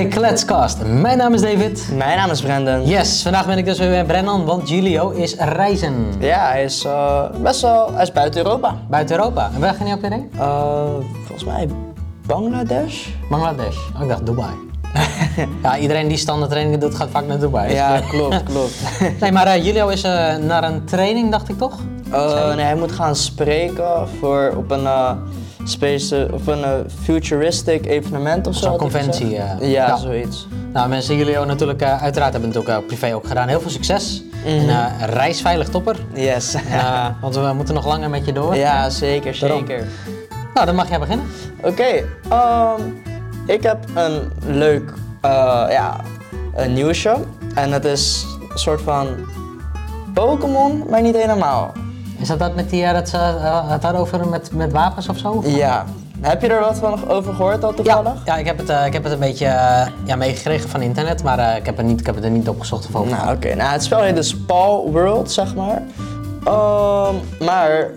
Bij Kletscast. Mijn naam is David. Mijn naam is Brendan. Yes, vandaag ben ik dus weer bij Brennan, want Julio is reizen. Ja, hij is eh, best wel, hij is buiten Europa. Buiten Europa. En waar ga je op weer heen? Uh, volgens mij Bangladesh? Bangladesh. Oh, ik dacht Dubai. ja, iedereen die standaard trainingen doet, gaat vaak naar Dubai. Ja, klopt, klopt. nee, maar uh, Julio is uh, naar een training, dacht ik toch? nee, hij moet gaan spreken voor, op een space, of een uh, futuristic evenement of zo. Een conventie. Uh, ja, ja, zoiets. Nou, mensen, jullie ook natuurlijk, uh, uiteraard hebben natuurlijk ook privé ook gedaan. Heel veel succes. Mm. En reisveilig topper. Yes. want we moeten nog langer met je door. Ja, zeker, zeker. Nou, dan mag jij beginnen. Oké, okay, um, ik heb een leuk ja, een nieuwsje. En het is een soort van Pokémon, maar niet helemaal. Is dat dat met die, dat ze het daarover met, met wapens of zo? Ja. Heb je er wat van over gehoord al toevallig? Ja, ja ik, heb het, uh, ik heb het een beetje uh, ja, meegekregen van internet, maar ik, heb het niet, ik heb het er niet opgezocht of over. Nou, oké. Okay. Nou, het spel heet dus Paul World, zeg maar. Um, maar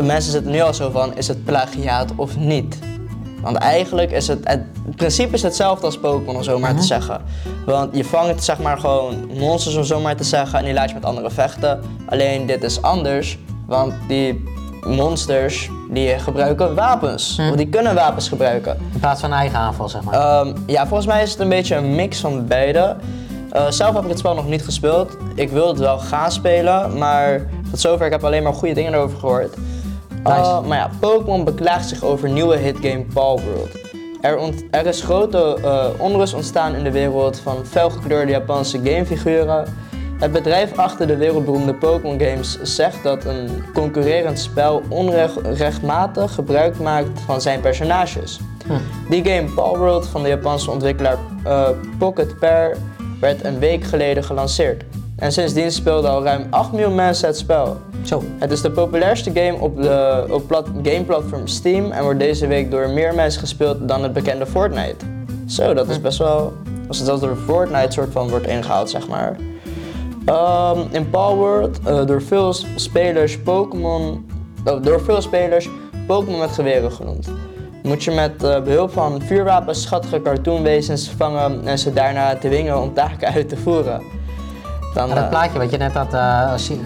mensen zitten nu al zo van, is het plagiaat of niet? Want eigenlijk is het, het, principe is hetzelfde als Pokémon, om zo maar te mhm. zeggen. Want je vangt zeg maar gewoon monsters, om zo maar te zeggen, en die laat je met anderen vechten. Alleen dit is anders. Want die monsters die gebruiken wapens. Hm. Of die kunnen wapens gebruiken. In plaats van eigen aanval, zeg maar. Um, ja, volgens mij is het een beetje een mix van beide. Uh, zelf heb ik het spel nog niet gespeeld. Ik wil het wel gaan spelen, maar tot zover ik heb alleen maar goede dingen erover gehoord. Uh, maar ja, Pokémon beklaagt zich over nieuwe hitgame Paul World. Er, er is grote uh, onrust ontstaan in de wereld van felgekleurde Japanse gamefiguren het bedrijf achter de wereldberoemde Pokémon games zegt dat een concurrerend spel onrechtmatig gebruik maakt van zijn personages. Hm. Die game Palworld van de Japanse ontwikkelaar uh, Pocket Pair werd een week geleden gelanceerd. En sindsdien speelden al ruim 8 miljoen mensen het spel. Zo. Het is de populairste game op, de, op plat, gameplatform Steam en wordt deze week door meer mensen gespeeld dan het bekende Fortnite. Zo, dat is hm. best wel. Als het zelfs door Fortnite soort van wordt ingehaald, zeg maar. Um, in Palworld uh, door veel spelers Pokémon, uh, door veel spelers Pokémon met geweren genoemd. Moet je met uh, behulp van vuurwapens schattige cartoonwezens vangen en ze daarna dwingen om taken uit te voeren. Dan, dat plaatje wat je net had, je,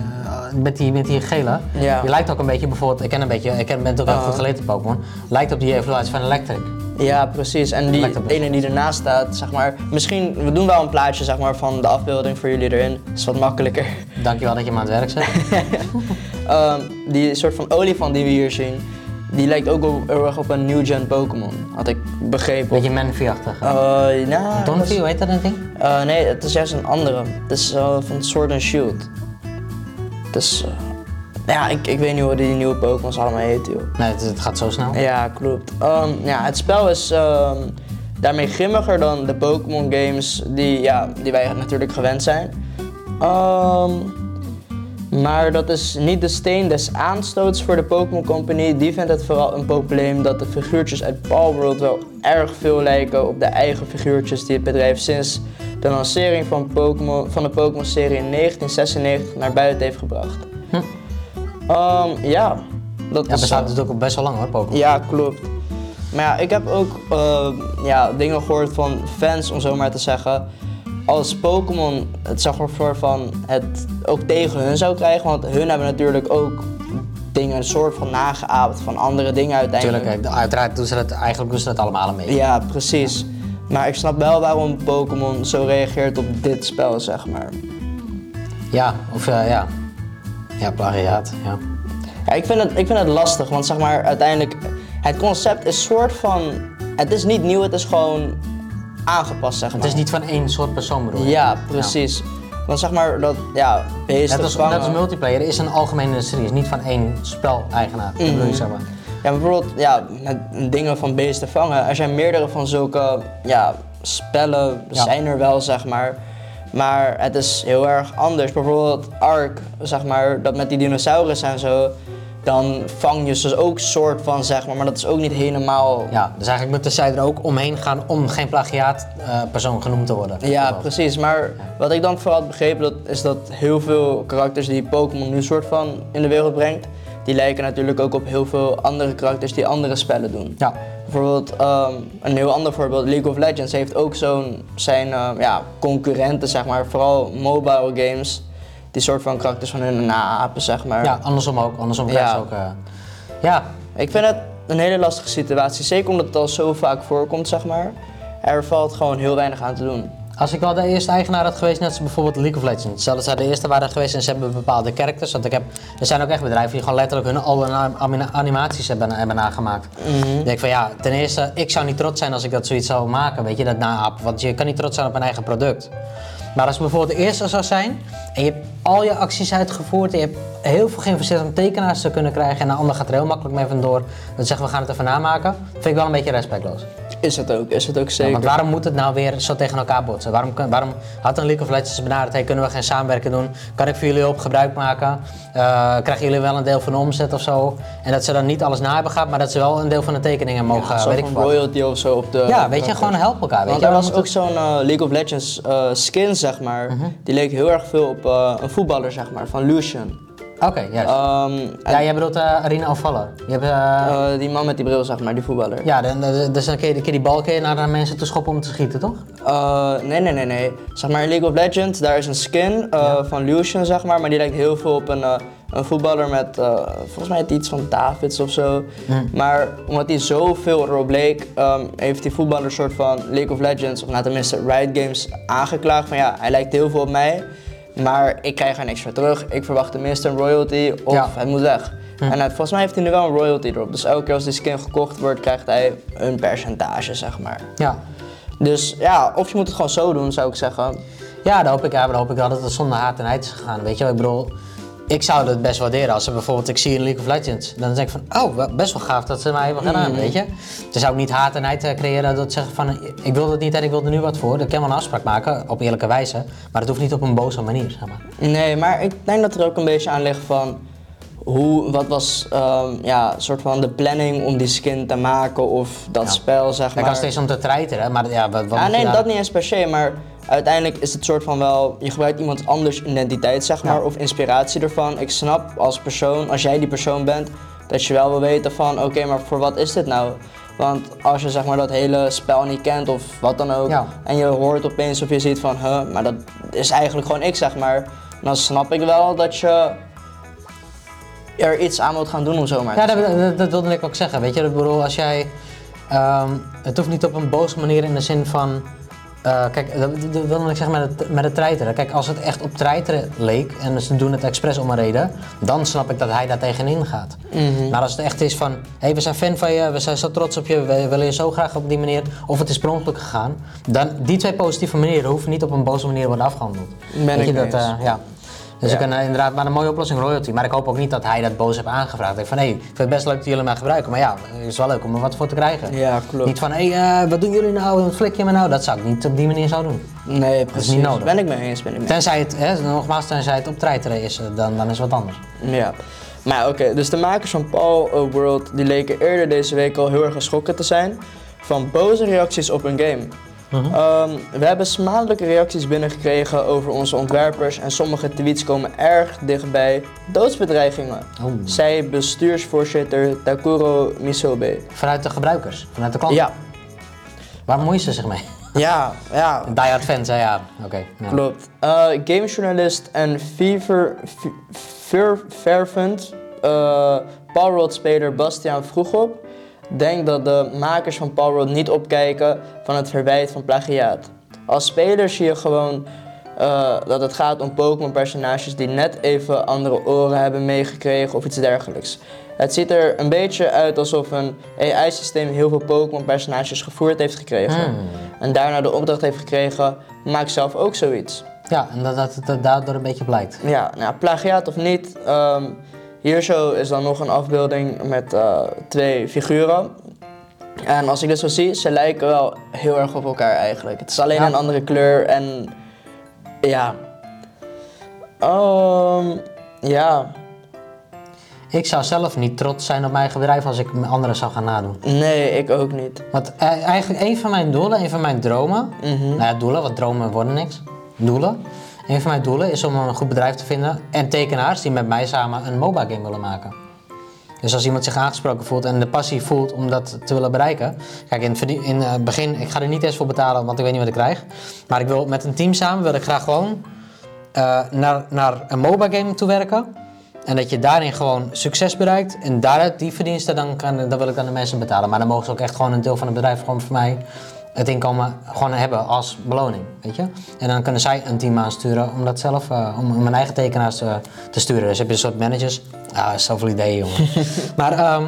met, die, met die gele, ja. die lijkt ook een beetje bijvoorbeeld, ik ken een beetje, ik ken, ben ook heel goed geleerd op Pokémon, lijkt op die evaluatie van Electric. Ja, precies. En die ene die ernaast staat, zeg maar. Misschien, we doen wel een plaatje zeg maar, van de afbeelding voor jullie erin. Dat is wat makkelijker. Dankjewel dat je me aan het werk zet. um, die soort van olifant die we hier zien, die lijkt ook heel erg op een new gen Pokémon. Had ik begrepen. Beetje Manphy-achtig. Uh, nou, Donphy, hoe heet dat een ding? Uh, nee, het is juist een andere. Het is uh, van Sword and Shield. Het is. Ja, ik, ik weet niet hoe die nieuwe Pokémon's allemaal heet, joh. Nee, het, het, gaat zo snel. Ja, klopt. Um, ja, het spel is um, daarmee grimmiger dan de Pokémon games die, ja, die wij natuurlijk gewend zijn. Um, maar dat is niet de steen des aanstoots voor de Pokémon Company. Die vindt het vooral een probleem dat de figuurtjes uit Palworld wel erg veel lijken op de eigen figuurtjes die het bedrijf sinds de lancering van, Pokemon, van de Pokémon-serie in 1996 naar buiten heeft gebracht. Hm. Um, ja, dat ja, bestaat dus ook best wel lang hoor, Pokémon. Ja, klopt. Maar ja, ik heb ook uh, ja, dingen gehoord van fans, om zo maar te zeggen. Als Pokémon het zeg maar voor van het ook tegen hun zou krijgen, want hun hebben natuurlijk ook dingen een soort van nageaapt van andere dingen uiteindelijk. Tuurlijk, uiteraard doen ze dat, eigenlijk doen ze dat allemaal mee. Ja, precies. Maar ik snap wel waarom Pokémon zo reageert op dit spel, zeg maar. Ja, of uh, ja, ja, plagiaat, ja. ja ik, vind het, ik vind het lastig, want zeg maar, uiteindelijk, het concept is soort van, het is niet nieuw, het is gewoon aangepast, zeg maar. Het is niet van één soort persoon bedoel je? Ja, precies. Want zeg maar dat, ja, beesten net als, net als multiplayer is een algemene serie, is niet van één spel-eigenaar, mm -hmm. zeg maar. Ja, bijvoorbeeld, ja, met dingen van beesten vangen, er zijn meerdere van zulke, ja, spellen zijn er wel, zeg maar. Maar het is heel erg anders. Bijvoorbeeld Ark, zeg maar, dat met die dinosaurus en zo. dan vang je ze dus ook soort van, zeg maar, maar dat is ook niet helemaal... Ja, dus eigenlijk moeten zij er ook omheen gaan om geen plagiaatpersoon uh, genoemd te worden. Ja, precies. Maar wat ik dan vooral had begrepen, dat, is dat heel veel karakters die Pokémon nu soort van in de wereld brengt, die lijken natuurlijk ook op heel veel andere karakters die andere spellen doen. Ja. Bijvoorbeeld, um, een heel ander voorbeeld, League of Legends heeft ook zo'n zijn uh, ja, concurrenten, zeg maar, vooral mobile games die soort van karakters van hun naapen, zeg maar. Ja, andersom ook. Andersom krijg je ook... Uh, ja. Ik vind het een hele lastige situatie. Zeker omdat het al zo vaak voorkomt, zeg maar. Er valt gewoon heel weinig aan te doen. Als ik wel de eerste eigenaar had geweest, net als bijvoorbeeld League of Legends. Zelfs zij de eerste waren geweest en ze hebben bepaalde characters. Want ik heb, er zijn ook echt bedrijven die gewoon letterlijk hun al animaties hebben, hebben nagemaakt. Mm -hmm. denk van ja, ten eerste, ik zou niet trots zijn als ik dat zoiets zou maken, weet je, dat naapen. Want je kan niet trots zijn op een eigen product. Maar als het bijvoorbeeld de eerste zou zijn en je hebt al je acties uitgevoerd en je hebt heel veel geïnvesteerd om tekenaars te kunnen krijgen en een ander gaat er heel makkelijk mee vandoor, dan zeggen we gaan het even namaken, vind ik wel een beetje respectloos. Is het ook, is het ook zeker. want waarom moet het nou weer zo tegen elkaar botsen? Waarom, waarom had een League of Legends benaderd, hey, kunnen we geen samenwerken doen? Kan ik voor jullie op gebruik maken? Uh, krijgen jullie wel een deel van de omzet of zo? En dat ze dan niet alles na hebben gehad, maar dat ze wel een deel van de tekeningen mogen, ja, weet ik royalty of zo op de... Ja, weet je, gewoon helpen elkaar. Weet want je, er was ook zo'n uh, League of Legends uh, skin, zeg maar, -huh. die leek heel erg veel op een voetballer, zeg maar, van Lucian. Oké, okay, yes. um, ja. jij bedoelt uh, Arena Vallen. Je hebt, uh, uh, die man met die bril, zeg maar, die voetballer. Ja, dus dan kun je, die bal naar mensen te schoppen om te schieten, toch? nee, nee, nee, nee. Zeg maar in League of Legends, daar is een skin ja. van Lucian, zeg maar, maar die lijkt heel veel op een, een voetballer met, volgens mij het iets van Davids of zo. Mm. Maar omdat hij zoveel erop leek, um, heeft die voetballer een soort van League of Legends, of nou tenminste Riot Games, aangeklaagd van ja, hij lijkt heel veel op mij. Maar ik krijg er niks voor terug. Ik verwacht tenminste een royalty of ja. het moet weg. Hm. En volgens mij heeft hij nu wel een royalty erop. Dus elke keer als die skin gekocht wordt, krijgt hij een percentage, zeg maar. Ja. Dus ja, of je moet het gewoon zo doen, zou ik zeggen. Ja, dan hoop ik, ja, dan hoop ik wel dat het zonder haat en heid is gegaan. Weet je wel, ik bedoel, ik zou het best waarderen als ze bijvoorbeeld, ik zie in League of Legends, dan denk ik van, oh, best wel gaaf dat ze mij hebben gedaan, mm. weet je. Dan zou ik niet haat en heid eh, creëren dat zeggen van, ik wil het niet en ik wil er nu wat voor. Dan kan wel een afspraak maken, op eerlijke wijze, maar het hoeft niet op een boze manier, zeg maar. Nee, maar ik denk dat er ook een beetje aan ligt van, hoe, wat was um, ja, soort van de planning om die skin te maken of dat ja. spel, zeg maar. Ik was steeds om te treiteren, maar ja, wat, wat ah, Nee, dat niet eens per se, maar uiteindelijk is het soort van wel, je gebruikt iemand anders identiteit zeg maar, of inspiratie ervan. Ik snap als persoon, als jij die persoon bent, dat je wel wil weten van oké, maar voor wat is dit nou? Want als je zeg maar dat hele spel niet kent of wat dan ook, en je hoort opeens of je ziet van, huh, maar dat is eigenlijk gewoon ik zeg maar, dan snap ik wel dat je er iets aan moet gaan doen om zo maar Ja, dat, dat, dat, wilde ik ook zeggen, weet je. Ik bedoel, als jij, um, het hoeft niet op een boze manier in de zin van, uh, kijk, dat, dat wil ik zeggen met het, met het treiteren. Kijk, als het echt op treiteren leek en ze doen het expres om een reden, dan snap ik dat hij daar tegenin gaat. Mm Maar als het echt is van, hé, hey, we zijn fan van je, we zijn zo trots op je, we willen je zo graag op die manier, of het is per ongeluk gegaan, dan die twee positieve manieren hoeven niet op een boze manier worden afgehandeld. Ben ik je dat, uh, ja. Dus ja. ik kan inderdaad maar een mooie oplossing royalty. Maar ik hoop ook niet dat hij dat boos heeft aangevraagd. Ik van hé, hey, ik vind het best leuk dat jullie mij gebruiken. Maar ja, het is wel leuk om er wat voor te krijgen. Ja, klopt. Niet van hé, hey, uh, wat doen jullie nou? Wat flik je me nou? Dat zou ik niet op die manier zo doen. Nee, precies. Dat is niet nodig. Ben ik mee eens. Ben ik mee tenzij het, hè, nogmaals, tenzij het op treiteren is, dan, dan is het wat anders. Ja. Maar oké, okay, dus de makers van Paul World die leken eerder deze week al heel erg geschrokken te zijn van boze reacties op hun game. Uh -huh. um, we hebben smadelijke reacties binnengekregen over onze ontwerpers en sommige tweets komen erg dichtbij doodsbedreigingen. Oh. Zei bestuursvoorzitter Takuro Misobe. Vanuit de gebruikers, vanuit de klanten? Ja. Waar moeien ze zich mee? Ja, ja. Die Hard fans, hè? ja. Oké. Okay, ja. Klopt. Uh, gamejournalist en fever, fervent uh, Paul speler Bastiaan vroeg op denk dat de makers van Power World niet opkijken van het verwijt van plagiaat. Als speler zie je gewoon uh, dat het gaat om Pokémon personages die net even andere oren hebben meegekregen of iets dergelijks. Het ziet er een beetje uit alsof een AI-systeem heel veel Pokémon personages gevoerd heeft gekregen. Hmm. En daarna de opdracht heeft gekregen, maak zelf ook zoiets. Ja, en dat, dat het daardoor een beetje blijkt. Ja, nou, plagiaat of niet, um, hier zo is dan nog een afbeelding met uh, twee figuren. En als ik dit zo zie, ze lijken wel heel erg op elkaar eigenlijk. Het is alleen ja. een andere kleur en ja. Um, ja. ik zou zelf niet trots zijn op mijn eigen bedrijf als ik anderen zou gaan nadoen. Nee, ik ook niet. Want e- eigenlijk een van mijn doelen, een van mijn dromen, nou ja, doelen, want dromen worden niks. Doelen. Een van mijn doelen is om een goed bedrijf te vinden en tekenaars die met mij samen een mobile game willen maken. Dus als iemand zich aangesproken voelt en de passie voelt om dat te willen bereiken. Kijk, in het in het begin, ik ga er niet eens voor betalen, want ik weet niet wat ik krijg. Maar ik wil met een team samen, wil ik graag gewoon eh, naar, naar een mobile game toe werken. En dat je daarin gewoon succes bereikt. En daaruit die verdiensten, dan, kan, wil ik dan de mensen betalen. Maar dan mogen ze ook echt gewoon een deel van het bedrijf gewoon voor mij het inkomen gewoon hebben als beloning. Weet je? En dan kunnen zij een team aansturen om dat zelf, eh, om, om hun eigen tekenaars te, te sturen. Dus heb je een soort managers. Ja, zoveel ideeën, jongen. maar ehm,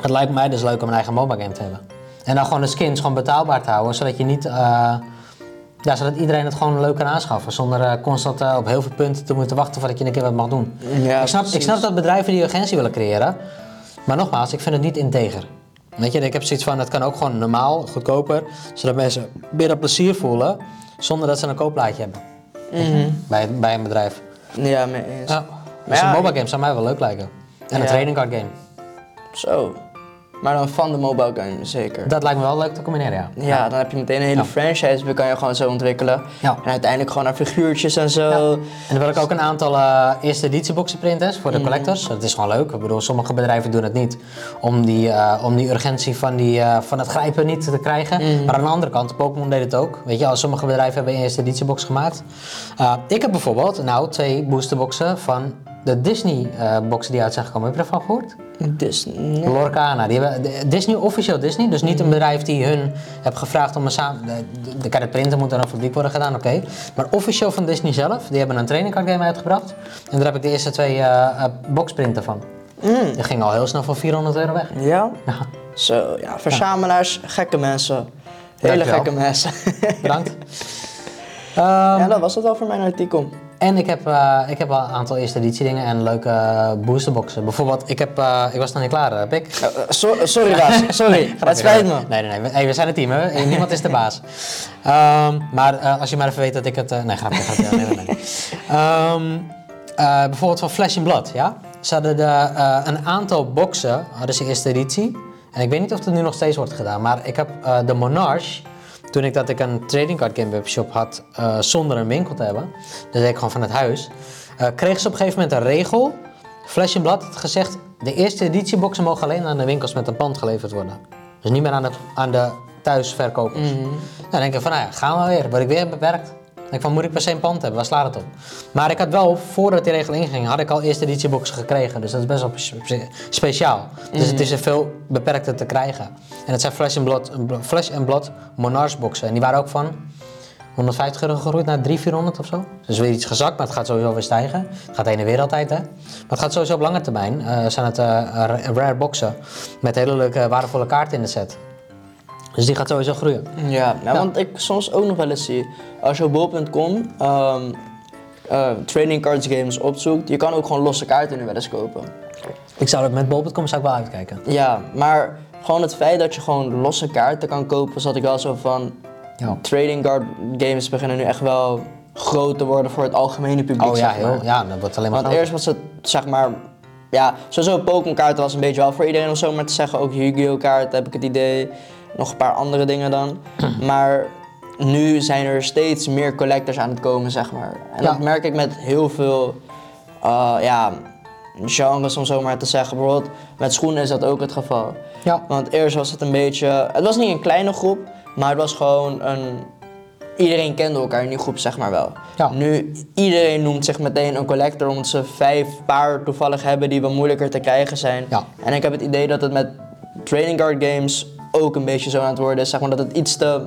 het lijkt mij dus leuk om een eigen mobile game te hebben. En dan gewoon de skins gewoon betaalbaar te houden, zodat je niet. eh, ja, zodat iedereen het gewoon leuk kan aanschaffen. Zonder eh, constant eh, op heel veel punten te moeten wachten voordat je een keer wat mag doen. Ja, ik, snap, ik snap dat bedrijven die urgentie willen creëren. Maar nogmaals, ik vind het niet integer. Weet je, ik heb zoiets van, het kan ook gewoon normaal, goedkoper. Zodat mensen meer dat plezier voelen, zonder dat ze een kooplaatje hebben. Je, bij, bij een bedrijf. Ja, mee eens. Ja. Dus ja, een mobile game zou mij wel leuk lijken. En een Ja. trading card game. Zo. Maar dan van de mobile game, zeker. Dat lijkt me wel leuk te combineren, ja. Ja, dan heb je meteen een hele Ja. franchise, die kan je gewoon zo ontwikkelen. Ja. En uiteindelijk gewoon naar figuurtjes en zo. En dan wil ik ook een aantal eh, eerste editieboxen printen voor de collectors. Dat is gewoon leuk. Ik bedoel, sommige bedrijven doen het niet om die, eh, om die urgentie van, die, eh, van het grijpen niet te krijgen. Mhm. Maar aan de andere kant, Pokémon deed het ook. Weet je, al sommige bedrijven hebben een eerste editiebox gemaakt. Ik heb bijvoorbeeld nou twee boosterboxen van de Disney eh, boxen die uit zijn gekomen. Heb je ervan gehoord? Disney. Lorcana. Die hebben, Disney, officieel Disney. Dus niet een bedrijf die hun heeft gevraagd om een samen... De, de, de, printen moet dan op fabriek worden gedaan, oké. Maar officieel van Disney zelf. Die hebben een training card game uitgebracht. En daar heb ik de eerste twee eh, boxprinten van. Die ging al heel snel voor 400 euro weg. Ja? Ja, Zo, ja. Verzamelaars, gekke mensen. Hele gekke mensen. bedankt. Ehm, ja, dat was het wel voor mijn artikel. En ik heb, eh, ik heb wel een aantal eerste editie dingen en leuke eh, boosterboxen. Bijvoorbeeld, ik, heb, eh, ik was nog niet klaar, heb ik. So- sorry, Raas. Sorry. het spijt me. Nee, nee, nee. We, hey, we zijn een team, hè? Niemand is de baas. Ehm, maar als je maar even weet dat ik het... nee, grapje, grapje. Nee, nee, nee. Ehm, eh, bijvoorbeeld van Flash in Blood, ja? Ze hadden de, een aantal boxen, hadden ze eerste editie. En ik weet niet of het nu nog steeds wordt gedaan, maar ik heb de Monarch... Toen ik dat ik een trading card game webshop had eh, zonder een winkel te hebben, dat deed ik gewoon van het huis, eh kreeg ze op een gegeven moment een regel. Flash in Blood had gezegd, de eerste editieboxen mogen alleen aan de winkels met een pand geleverd worden. Dus niet meer aan de, aan de thuisverkopers. Dan denk ik van, nou ja, gaan we weer. Word ik weer beperkt. Ik van, moet ik per se een pand hebben? Waar slaat het op? Maar ik had wel, voordat die regel inging, had ik al eerste editieboxen gekregen. Dus dat is best wel spe- speciaal. Dus het is er veel beperkter te krijgen. En het zijn Flash and Blood, Flash and Blood Monarch boxen. En die waren ook van 150 euro gegroeid naar 300, 400 of zo. Dus weer iets gezakt, maar het gaat sowieso weer stijgen. Het gaat heen en weer altijd, hè. Maar het gaat sowieso op lange termijn. eh, zijn het eh, ra- rare boxen met hele leuke, waardevolle kaarten in de set. Dus die gaat sowieso groeien. Ja, nou, want ik soms ook nog wel eens zie, als je op bol.com ehm eh, trading cards games opzoekt, je kan ook gewoon losse kaarten nu wel eens kopen. Ik zou dat met bol.com zou ik wel uitkijken. Ja, maar gewoon het feit dat je gewoon losse kaarten kan kopen, zat ik wel zo van, Ja. trading card games beginnen nu echt wel groot te worden voor het algemene publiek. Oh ja, zeg maar. heel, ja, dat wordt alleen maar Want groter. eerst was het, zeg maar, ja, sowieso Pokémon kaarten was een beetje wel voor iedereen om zo maar te zeggen. Ook Yu-Gi-Oh kaarten heb ik het idee. Nog een paar andere dingen dan. Maar nu zijn er steeds meer collectors aan het komen, zeg maar. En Ja. dat merk ik met heel veel, eh, ja, genres om zo maar te zeggen. Bijvoorbeeld met schoenen is dat ook het geval. Ja. Want eerst was het een beetje, het was niet een kleine groep, maar het was gewoon een, iedereen kende elkaar in die groep zeg maar wel. Ja. Nu, iedereen noemt zich meteen een collector omdat ze vijf paar toevallig hebben die wat moeilijker te krijgen zijn. Ja. En ik heb het idee dat het met trading card games ook een beetje zo aan het worden zeg maar dat het iets te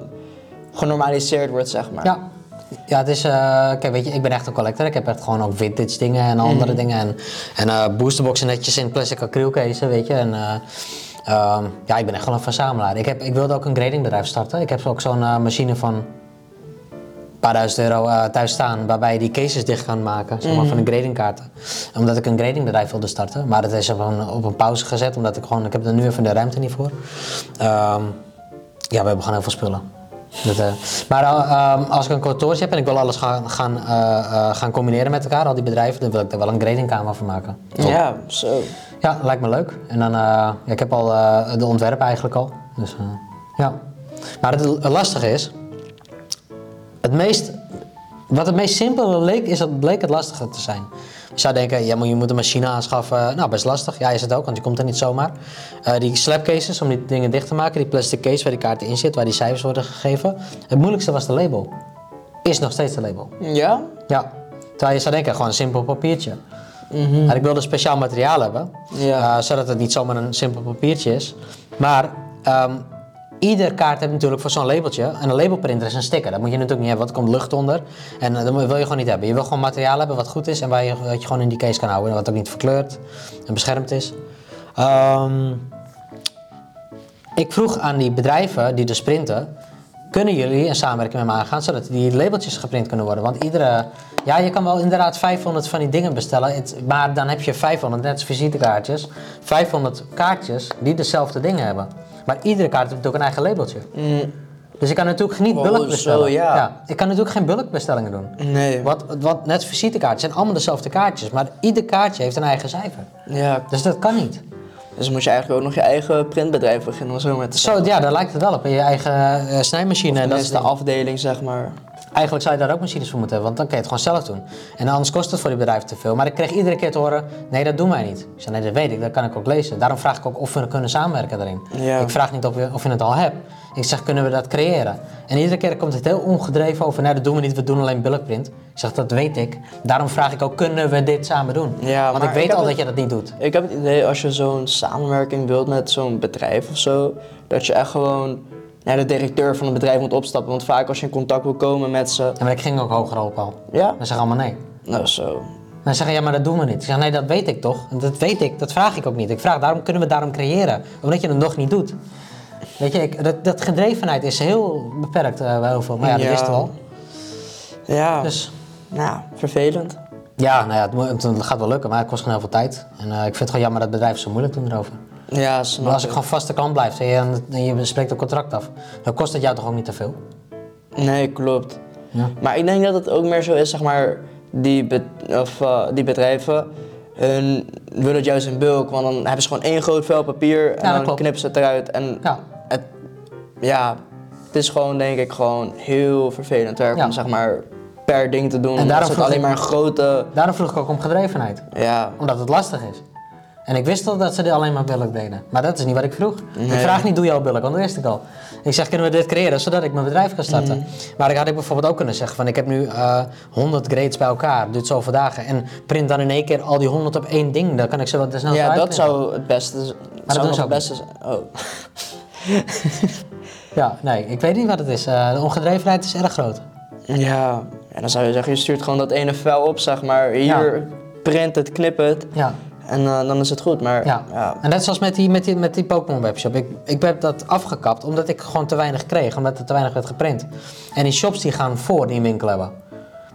genormaliseerd wordt zeg maar. Ja. Ja, het is, eh, kijk, weet je, ik ben echt een collector. Ik heb echt gewoon ook vintage dingen en andere dingen. En, en eh, boosterboxen netjes in plastic acrylcasen, weet je. En, eh, ehm, ja, ik ben echt gewoon een verzamelaar. Ik, heb, ik wilde ook een gradingbedrijf starten. Ik heb ook zo'n machine van paar duizend euro eh, thuis staan, waarbij je die cases dicht kan maken, zeg maar, van de gradingkaarten. Omdat ik een gradingbedrijf wilde starten. Maar dat is op een, op een pauze gezet, omdat ik gewoon, ik heb er nu even de ruimte niet voor. Ehm, ja, we hebben gewoon heel veel spullen. Dat, eh, maar eh, ehm, als ik een kantoortje heb en ik wil alles gaan, gaan, gaan combineren met elkaar, al die bedrijven, dan wil ik er wel een gradingkamer van maken. Ja, zo. Ja, lijkt me leuk. En dan, ja, ik heb al de ontwerpen eigenlijk al. Dus ja. Maar het lastige is, het meest, wat het meest simpele leek, is dat bleek het lastige te zijn. Je zou denken, ja, maar je moet een machine aanschaffen. Nou, best lastig. Ja, is het ook, want je komt er niet zomaar. Eh, die slapcases, om die dingen dicht te maken, die plastic case waar die kaarten in zit, waar die cijfers worden gegeven. Het moeilijkste was de label. Is nog steeds de label. Ja? Ja. Terwijl je zou denken, gewoon een simpel papiertje. Maar ik wilde speciaal materiaal hebben, Ja. eh, zodat het niet zomaar een simpel papiertje is. Maar ehm ieder kaart heeft natuurlijk voor zo'n labeltje, en een labelprinter is een sticker. Dat moet je natuurlijk niet hebben, want er komt lucht onder. En eh, dat wil je gewoon niet hebben. Je wil gewoon materiaal hebben wat goed is en waar je, wat je gewoon in die case kan houden. En wat ook niet verkleurd en beschermd is. Ehm, ik vroeg aan die bedrijven die dus printen, kunnen jullie een samenwerking met me aangaan zodat die labeltjes geprint kunnen worden? Want iedere, ja, je kan wel inderdaad 500 van die dingen bestellen, maar dan heb je 500, net als visitekaartjes, 500 kaartjes die dezelfde dingen hebben. Maar iedere kaart heeft natuurlijk een eigen labeltje. Dus ik kan natuurlijk niet Oh, bulk zo, bestellen. ja. ik kan natuurlijk geen bulkbestellingen doen. Nee. Want, want net visitekaartjes zijn allemaal dezelfde kaartjes, maar ieder kaartje heeft een eigen cijfer. Ja, Dus dat kan niet. dus dan moet je eigenlijk ook nog je eigen printbedrijf beginnen om zo met te Zo, ja, daar lijkt het wel op. Je eigen eh, snijmachine. en Dat is de afdeling, zeg maar. Eigenlijk zou je daar ook machines voor moeten hebben, want dan kun je het gewoon zelf doen. En anders kost het voor die bedrijven te veel. Maar ik kreeg iedere keer te horen, nee dat doen wij niet. Ik zei, nee dat weet ik, dat kan ik ook lezen. Daarom vraag ik ook of we kunnen samenwerken daarin. Ja. Ik vraag niet of je, of je het al hebt. Ik zeg, kunnen we dat creëren? En iedere keer komt het heel ongedreven over, nee dat doen we niet, we doen alleen bulkprint. Ik zeg, dat weet ik. Daarom vraag ik ook, kunnen we dit samen doen? Ja, want ik weet ik al het- dat je dat niet doet. Ik heb het idee als je zo'n samenwerking wilt met zo'n bedrijf of zo, dat je echt gewoon naar de directeur van het bedrijf moet opstappen. Want vaak als je in contact wil komen met ze. Ja, maar ik ging ook hoger op al. Ja? Dan zeggen allemaal nee. Nou zo. Dan zeggen ja, maar dat doen we niet. Ik zeg, nee, dat weet ik toch. En Dat weet ik, dat vraag ik ook niet. Ik vraag, daarom kunnen we daarom creëren. Omdat je het nog niet doet. Weet je, ik, dat, dat gedrevenheid is heel beperkt eh, bij heel veel. Maar ja, dat Ja. wisten we al. Ja. Dus Nou, vervelend. ja, nou ja, het gaat wel lukken, maar het kost gewoon heel veel tijd. En eh, ik vind het gewoon jammer dat bedrijven zo moeilijk doen erover. Ja, snap Maar als ik gewoon vaste klant blijf en je, en je spreekt een contract af, dan kost het jou toch ook niet te veel? Nee, klopt. Ja. Maar ik denk dat het ook meer zo is, zeg maar, die, be- of, eh, die bedrijven, hun willen het juist in bulk, want dan hebben ze gewoon één groot vel papier en dan klopt. knippen ze het eruit. En Ja. het, ja, het is gewoon, denk ik, gewoon heel vervelend werk Ja. om, zeg maar, per ding te doen. En daarom het alleen ik- maar een grote, Daarom vroeg ik ook om gedrevenheid. ja, Omdat het lastig is. En ik wist al dat ze dit alleen maar bulk deden. Maar dat is niet wat ik vroeg. Ik vraag niet, doe je al bulk? Want dat wist ik al. Ik zeg, kunnen we dit creëren, zodat ik mijn bedrijf kan starten? Mhm. Maar ik had ik bijvoorbeeld ook kunnen zeggen van, ik heb nu eh 100 grades bij elkaar, duurt zoveel dagen. En print dan in één keer al die 100 op één ding. Dan kan ik ze wat snel ja, dat zou het beste, z- dat zou het beste zijn. Oh. Ja, nee, ik weet niet wat het is. Eh, de ongedrevenheid is erg groot. Ja, en dan zou je zeggen, je stuurt gewoon dat ene vel op, zeg maar, hier, print het, knip het. Ja. En eh, dan is het goed, maar Ja. ja. en net zoals met die, met die, met die Pokémon webshop. Ik, ik heb dat afgekapt omdat ik gewoon te weinig kreeg, omdat er te weinig werd geprint. En die shops die gaan voor die een winkel hebben.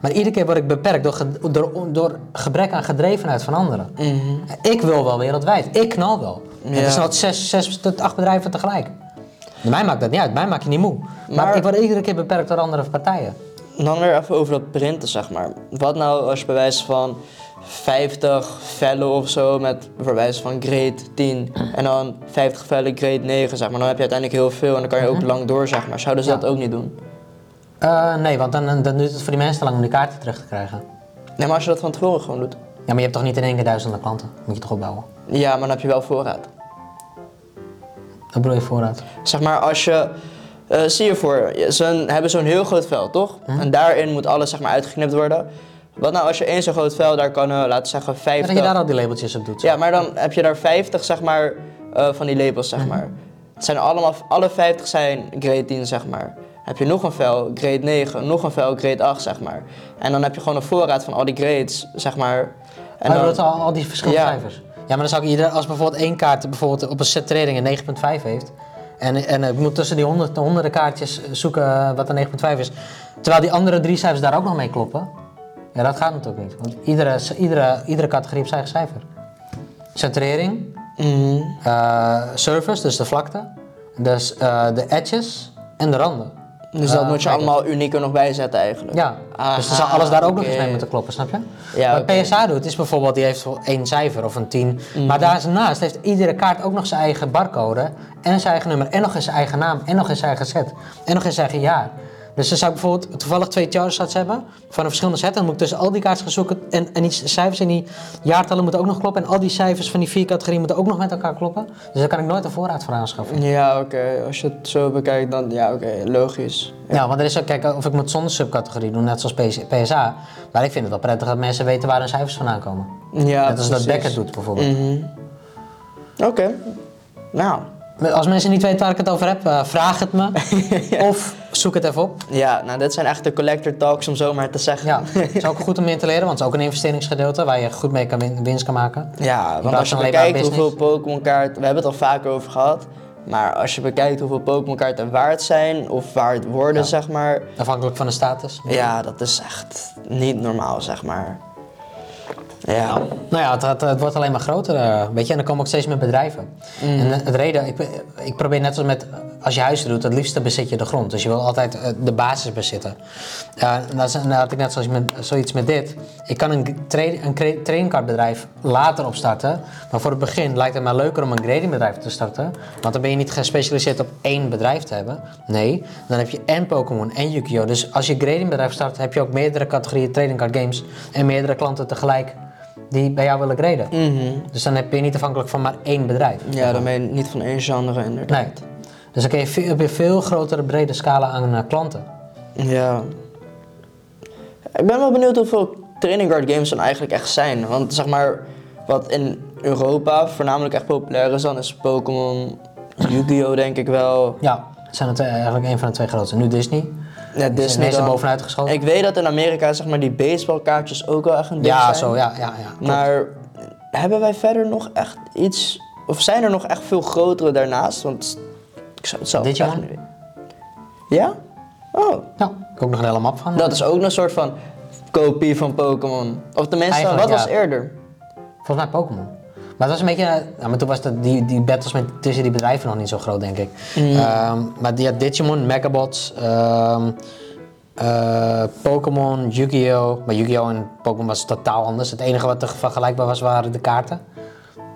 Maar iedere keer word ik beperkt door, door, door gebrek aan gedrevenheid van anderen. Ik wil wel wereldwijd. Ik knal wel. Ja. is nou zes, zes tot acht bedrijven tegelijk. Mij maakt dat niet uit. Mij maak je niet moe. Maar, Maar- ik word iedere keer beperkt door andere partijen. Dan weer even over dat printen, zeg maar. Wat nou als je bij wijze van 50 vellen of zo met wijze van grade 10 en dan 50 vellen grade 9, zeg maar. Dan heb je uiteindelijk heel veel en dan kan je ook lang door, zeg maar. Zouden ze Mhm. Ja. dat ook niet doen? Eh, nee, want dan, dan duurt het voor die mensen te lang om die kaarten terug te krijgen. Nee, maar als je dat van tevoren gewoon doet. Ja, maar je hebt toch niet in één keer duizenden klanten? Moet je toch opbouwen? Ja, maar dan heb je wel voorraad. Dat bedoel je vooruit? Zeg maar, als je... eh, zie je voor, ze hebben zo'n heel groot vel, toch? En daarin moet alles zeg maar uitgeknipt worden. Wat nou als je één zo'n groot vel, daar kan, eh, laten we zeggen, Ja, 50... dat je daar al die labeltjes op doet. zo. Ja, maar dan heb je daar 50 zeg maar, eh, van die labels, zeg maar. Het zijn allemaal, alle 50 zijn grade 10, zeg maar. Heb je nog een vel, grade 9, nog een vel, grade 8, zeg maar. En dan heb je gewoon een voorraad van al die grades, zeg maar. En En dan, dan, dat al, al die verschillende Ja. cijfers. Ja, maar dan zou ik ieder, als bijvoorbeeld één kaart bijvoorbeeld op een set training een 9.5 heeft. En, en ik moet tussen die honderd, honderden kaartjes zoeken eh, wat een 9.5 is. Terwijl die andere drie cijfers daar ook nog mee kloppen. Ja, dat gaat natuurlijk niet. Want iedere, iedere, iedere categorie heeft zijn eigen cijfer. Centrering, Mhm. eh, surface, dus de vlakte, dus, eh, de edges en de randen. Dus dat eh, moet je allemaal uniek er nog bij zetten eigenlijk. Ja, Aha, dus dan zou alles daar ook nog eens mee moeten kloppen, snap je? Ja, Wat. PSA doet, is bijvoorbeeld, die heeft één cijfer of een 10. Mhm. Maar daarnaast heeft iedere kaart ook nog zijn eigen barcode en zijn eigen nummer en nog eens zijn eigen naam en nog eens zijn eigen set en nog eens zijn eigen jaar. Dus dan zou ik bijvoorbeeld toevallig twee Charizards hebben van een verschillende set. Dan moet ik tussen al die kaarten gaan zoeken en, en die cijfers en die jaartallen moeten ook nog kloppen. En al die cijfers van die vier categorieën moeten ook nog met elkaar kloppen. Dus daar kan ik nooit een voorraad voor aanschaffen. Ja, oké. Als je het zo bekijkt, dan ja, oké, logisch. Ja, want er is ook, kijk, of ik moet zonder subcategorie doen, net zoals PS PSA. Maar ik vind het wel prettig dat mensen weten waar hun cijfers vandaan komen. Ja, Net als dat precies. Beckett doet bijvoorbeeld. Mhm. Oké. Nou, Als mensen niet weten waar ik het over heb, eh, vraag het me. Of zoek het even op. ja, nou, dit zijn echt de collector talks om zo maar te zeggen. Ja, het is ook goed om in te leren, want het is ook een investeringsgedeelte waar je goed mee kan win- winst kan maken. Ja, want als je bekijkt hoeveel Pokémon kaarten, we hebben het al vaker over gehad, maar als je bekijkt hoeveel Pokémon kaarten waard zijn of waard worden, Ja. zeg maar, Afhankelijk van de status. ja, dat is echt niet normaal, zeg maar. Ja, Nou ja, het, het, het wordt alleen maar groter, eh, weet je, en er komen ook steeds meer bedrijven. Mm. En het reden, ik, ik probeer net als met, als je huizen doet, het liefste bezit je de grond. Dus je wil altijd eh, de basis bezitten. Eh, en dat is- en dan had ik net zoals met, zoiets met dit. Ik kan een, tra een trainingcardbedrijf later opstarten, maar voor het begin lijkt het me leuker om een gradingbedrijf te starten. Want dan ben je niet gespecialiseerd op één bedrijf te hebben. Nee, dan heb je en Pokémon en Yu-Gi-Oh! Dus als je gradingbedrijf start, heb je ook meerdere categorieën trading card games en meerdere klanten tegelijk die bij jou willen graden. Dus dan heb je niet afhankelijk van maar één bedrijf. ja dan ben je niet van één genre inderdaad. Nee. Dus dan kun je veel, heb je veel grotere, brede scala aan eh, klanten. Ja. Ik ben wel benieuwd hoeveel training card games dan eigenlijk echt zijn. Want zeg maar, wat in Europa voornamelijk echt populair is dan is Pokémon, Yu-Gi-Oh denk ik wel. Ja, het zijn er twee- eigenlijk een van de twee grootste. Nu Disney. Ja, Disney is er dan. bovenuit geschoten. Ik weet dat in Amerika zeg maar die baseballkaartjes ook wel echt een ding ja, zijn. zo, ja, ja, ja. klopt. Maar hebben wij verder nog echt iets, of zijn er nog echt veel grotere daarnaast? Want ik zou het zelf Digimon? Ja? Oh, Ja, ik heb ook nog een hele map van. dat is ook een soort van kopie van Pokémon. Of tenminste, Eigenlijk, wat was eerder? Volgens mij Pokémon. Maar het was een beetje, maar toen was dat, die, die battles met, tussen die bedrijven nog niet zo groot, denk ik. Ehm, maar die had Digimon, Megabots, eh, Pokémon, Yu-Gi-Oh! Maar Yu-Gi-Oh! en Pokémon was totaal anders. Het enige wat er vergelijkbaar was, waren de kaarten.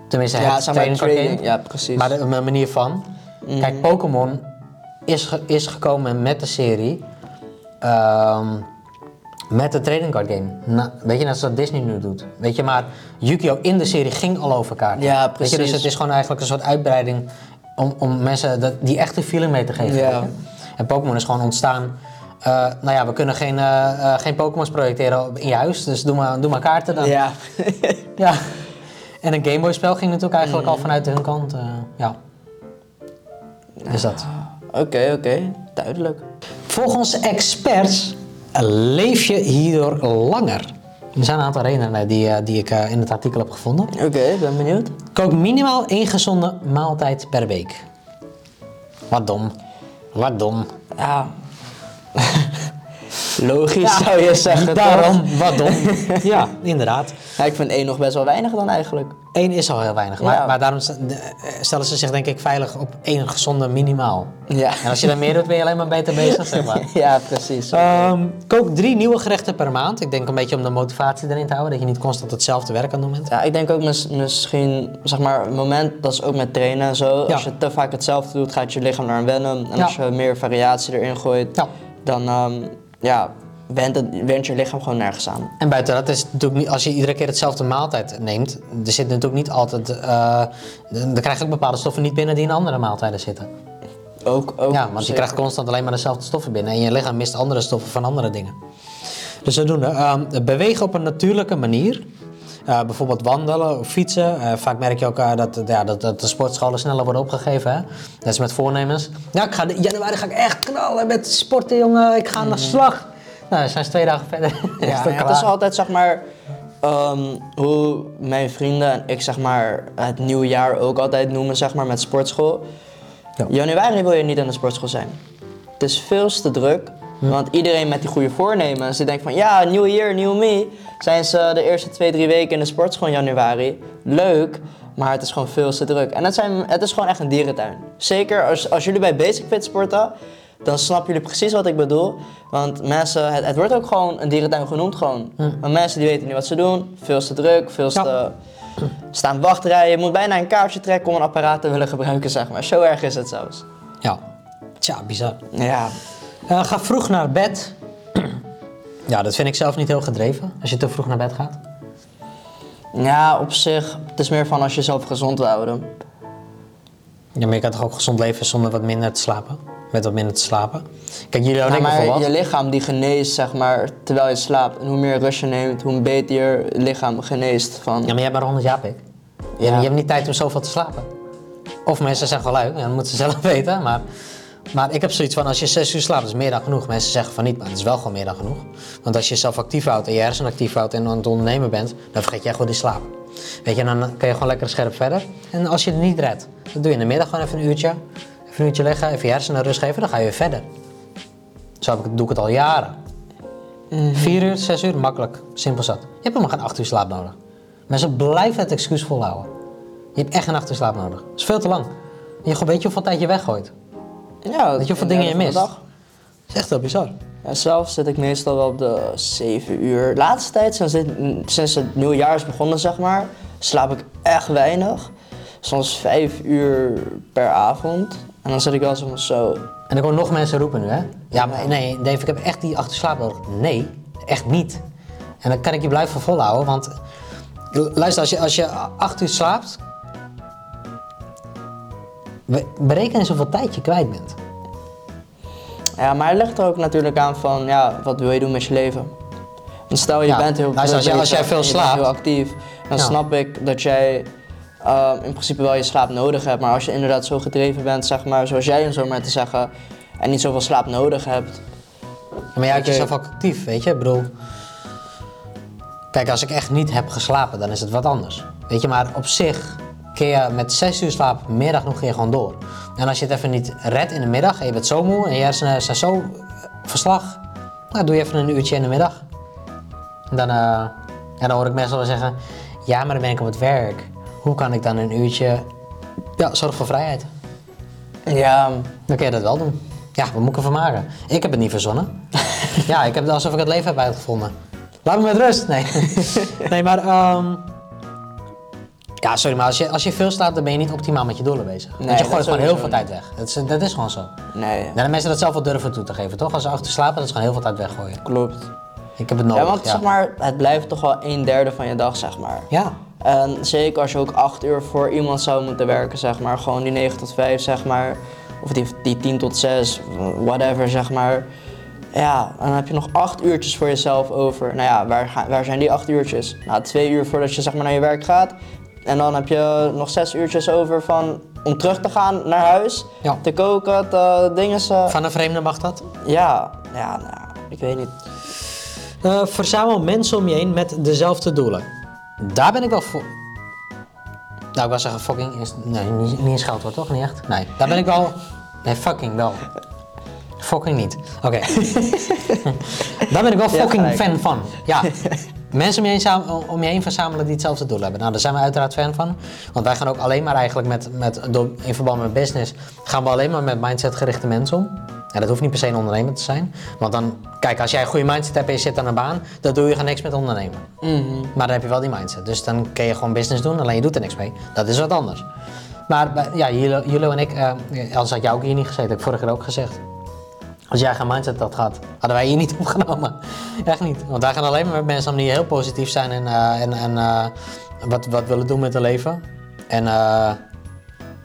Tenminste, Ja, het game. Ja, precies. Maar de, de manier van. Kijk, Pokémon is, is gekomen met de serie. ehm, met de trading card game. Weet je, net zoals Disney nu doet. Weet je, maar Yu-Gi-Oh! in de serie ging al over kaarten. Ja, Weet je, dus precies. het is gewoon eigenlijk een soort uitbreiding om, om mensen dat, die echte feeling mee te geven. Ja. En Pokémon is gewoon ontstaan. eh, nou ja, we kunnen geen, eh, geen Pokémons projecteren in je huis, dus doe maar, doe maar kaarten dan. Ja. Ja. En een Game Boy spel ging natuurlijk eigenlijk Mm. al vanuit hun kant. ja. Dus dat. Oké, oké. Duidelijk. Volgens experts leef je hierdoor langer. Er zijn een aantal redenen die, eh, die ik eh, in het artikel heb gevonden. Oké, ben benieuwd. Kook minimaal één gezonde maaltijd per week. Wat dom. Wat dom. Ja. Logisch zou je zeggen. toch? Daarom, wat dom. ja, inderdaad. Ja, ik vind één nog best wel weinig dan eigenlijk. Eén is al heel weinig. Ja. Maar, maar daarom eh, stellen ze zich denk ik veilig op één gezonde minimaal. Ja. En als je daar meer doet, ben je alleen maar beter bezig, zeg maar. Ja, precies. Ehm, kook drie nieuwe gerechten per maand. Ik denk een beetje om de motivatie erin te houden. Dat je niet constant hetzelfde werk aan het doen bent. Ja, ik denk ook mis- misschien, zeg maar, moment, dat is ook met trainen en zo. Als je te vaak hetzelfde doet, gaat je lichaam naar wennen. En als je meer variatie erin gooit, Ja. dan ehm, ja, went, het, went je lichaam gewoon nergens aan. En buiten dat is het natuurlijk niet, als je iedere keer hetzelfde maaltijd neemt, er zit natuurlijk niet altijd, eh, dan krijg je ook bepaalde stoffen niet binnen die in andere maaltijden zitten. Ook, ook Ja, want je krijgt constant alleen maar dezelfde stoffen binnen en je lichaam mist andere stoffen van andere dingen. Dus zodoende, ehm bewegen op een natuurlijke manier. Eh, bijvoorbeeld wandelen of fietsen. Eh, vaak merk je ook eh, dat, ja, dat, dat de sportscholen sneller worden opgegeven. Hè? Dat is met voornemens. Ja, ik ga de, januari ga ik echt knallen met sporten, jongen. Ik ga aan de slag. Nou, dan zijn ze twee dagen verder. Ja, Is het ja, het klaar. is altijd zeg maar ehm, hoe mijn vrienden en ik zeg maar het nieuwe jaar ook altijd noemen zeg maar met sportschool. Ja. Januari wil je niet in de sportschool zijn. Het is veel te druk. Want iedereen met die goede voornemens, die denkt van ja, nieuw year, nieuw me. Zijn ze de eerste twee, drie weken in de sportschool in januari. Leuk, maar het is gewoon veel te druk. En het, zijn, het is gewoon echt een dierentuin. Zeker als, als jullie bij Basic Fit sporten, dan snappen jullie precies wat ik bedoel. Want mensen, het, het wordt ook gewoon een dierentuin genoemd gewoon. Maar mensen die weten niet wat ze doen, veel te druk, veel Ja. te staan wachtrijen. Je moet bijna een kaartje trekken om een apparaat te willen gebruiken, zeg maar. Zo erg is het zelfs. Ja. Tja, bizar. Ja, Eh, ga vroeg naar bed. ja, dat vind ik zelf niet heel gedreven, als je te vroeg naar bed gaat. ja op zich, het is meer van als je jezelf gezond wil houden. Ja, maar je kan toch ook gezond leven zonder wat minder te slapen? Met wat minder te slapen. Kijk, jullie maar je lichaam die geneest, zeg maar, terwijl je slaapt. En hoe meer rust je neemt, hoe beter je lichaam geneest van... Ja, maar jij hebt maar 100 jaar, pik. Je, Ja. je hebt niet tijd om zoveel te slapen. Of mensen zeggen wel uit, ja, dat moeten ze zelf weten. Maar, maar ik heb zoiets van, als je 6 uur slaapt, dat is meer dan genoeg. Mensen zeggen van niet, maar het is wel gewoon meer dan genoeg. Want als je jezelf actief houdt en je hersenen actief houdt en aan het ondernemen bent, dan vergeet je gewoon die slaap. Weet je, dan kan je gewoon lekker scherp verder. En als je het niet redt, dan doe je in de middag gewoon even een uurtje. Even een uurtje liggen, even je hersenen rust geven, dan ga je weer verder. Zo heb ik, doe ik het al jaren. Vier uur, zes uur, makkelijk. Simpel zat. Je hebt helemaal geen acht uur slaap nodig. Mensen blijven het excuus volhouden. Je hebt echt geen acht uur slaap nodig. Dat is veel te lang. Je weet je hoeveel tijd je weggooit. Ja, Weet je hoeveel dingen je mist? Dat is echt heel bizar. Ja, zelf zit ik meestal wel op de 7 uur. Laatste tijd, sinds, dit, sinds het nieuwe jaar is begonnen, zeg maar, slaap ik echt weinig. Soms 5 uur per avond. En dan zit ik wel zo van zo. En ik hoor nog mensen roepen nu, hè? Ja, maar nee, Dave, ik heb echt die acht uur slaap nodig. Nee, echt niet. En dan kan ik je blijven volhouden, want... Luister, als je, als je acht uur slaapt... be- Bereken eens hoeveel tijd je kwijt bent. Ja, maar het ligt er ook natuurlijk aan van, ja, wat wil je doen met je leven? Want stel je Ja, bent heel luister, als jij- als jij bezig veel slaapt- heel actief, dan Ja. snap ik dat jij ehm, in principe wel je slaap nodig hebt. Maar als je inderdaad zo gedreven bent, zeg maar, zoals jij en zo maar te zeggen, en niet zoveel slaap nodig hebt, Ja, maar jij houdt jezelf ook actief, weet je? Ik bedoel... Kijk, als ik echt niet heb geslapen, dan is het wat anders. Weet je, maar op zich kun je met zes uur slaap middag nog je gewoon door. En als je het even niet redt in de middag en je bent zo moe en je hersenen zijn zo eh, verslag, nou doe je even een uurtje in de middag. En dan, eh, en dan hoor ik mensen wel zeggen, ja, maar dan ben ik op het werk. Hoe kan ik dan een uurtje, ja, zorg voor vrijheid. ja, Dan kun je dat wel doen. Ja, wat moet ik ervan maken? Ik heb het niet verzonnen. ja, ik heb het alsof ik het leven heb uitgevonden. Laat me met rust. Nee, nee maar... ehm, ja, sorry, maar als je, als je veel slaapt, dan ben je niet optimaal met je doelen bezig. Nee, Want je gooit gewoon heel veel tijd weg. Dat is, dat is gewoon zo. nee, Ja, de mensen dat zelf wel durven toe te geven, toch? Als ze achter slapen, dat is gewoon heel veel tijd weggooien. klopt. Ik heb het nodig, Ja, want zeg maar, het blijft toch wel een derde van je dag, zeg maar. Ja. En zeker als je ook acht uur voor iemand zou moeten werken, zeg maar. Gewoon die 9 tot 5, zeg maar. Of die, die 10 tot 6, whatever, zeg maar. Ja, dan heb je nog acht uurtjes voor jezelf over. Nou ja, waar, waar zijn die acht uurtjes? Nou, twee uur voordat je zeg maar naar je werk gaat. En dan heb je nog zes uurtjes over van, om terug te gaan naar huis. Ja. Te koken, te dingen. ze- Van een vreemde mag dat? Ja, ja, nou, ik weet niet. Eh, verzamel mensen om je heen met dezelfde doelen. Daar ben ik wel voor. Nou, ik wil zeggen fucking is... Nee, niet, niet scheldwoord toch? Niet echt? Nee, daar ben ik wel... Nee, fucking wel. Fucking niet. Oké. daar ben ik wel fucking fan van. Ja. Mensen om je, heen, om je heen verzamelen die hetzelfde doel hebben. Nou, daar zijn we uiteraard fan van. Want wij gaan ook alleen maar eigenlijk met, met in verband met business, gaan we alleen maar met mindset gerichte mensen om. En dat hoeft niet per se een ondernemer te zijn. Want dan, kijk, als jij een goede mindset hebt en je zit aan een baan, dan doe je gewoon niks met ondernemen. Maar dan heb je wel die mindset. Dus dan kun je gewoon business doen, alleen je doet er niks mee. Dat is wat anders. Maar ja, Julo Julo en ik, eh, anders had jij ook hier niet gezeten, heb ik vorige keer ook gezegd. Als jij geen mindset had gehad, hadden wij hier niet opgenomen. Echt niet. Want wij gaan alleen maar met mensen om die heel positief zijn en, eh, en, en eh, wat, wat willen doen met hun leven. En eh,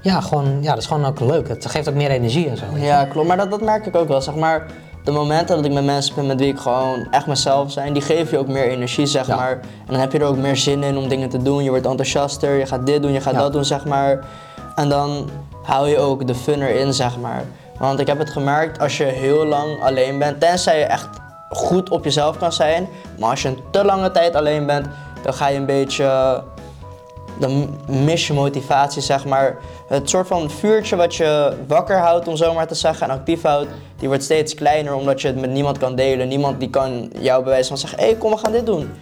ja, gewoon, ja, dat is gewoon ook leuk. Het geeft ook meer energie en zo. Ja, klopt. Maar dat, dat merk ik ook wel. Zeg maar, de momenten dat ik met mensen ben met wie ik gewoon echt mezelf zijn, die geven je ook meer energie, zeg Ja. maar. En dan heb je er ook meer zin in om dingen te doen. Je wordt enthousiaster, je gaat dit doen, je gaat Ja. dat doen, zeg maar. En dan hou je ook de fun erin, zeg maar. Want ik heb het gemerkt, als je heel lang alleen bent, tenzij je echt goed op jezelf kan zijn, maar als je een te lange tijd alleen bent, dan ga je een beetje dan mis je motivatie, zeg maar. Het soort van vuurtje wat je wakker houdt, om zo maar te zeggen, en actief houdt, die wordt steeds kleiner omdat je het met niemand kan delen. Niemand die kan jou bewijzen van zeggen, hé, hey, kom, we gaan dit doen.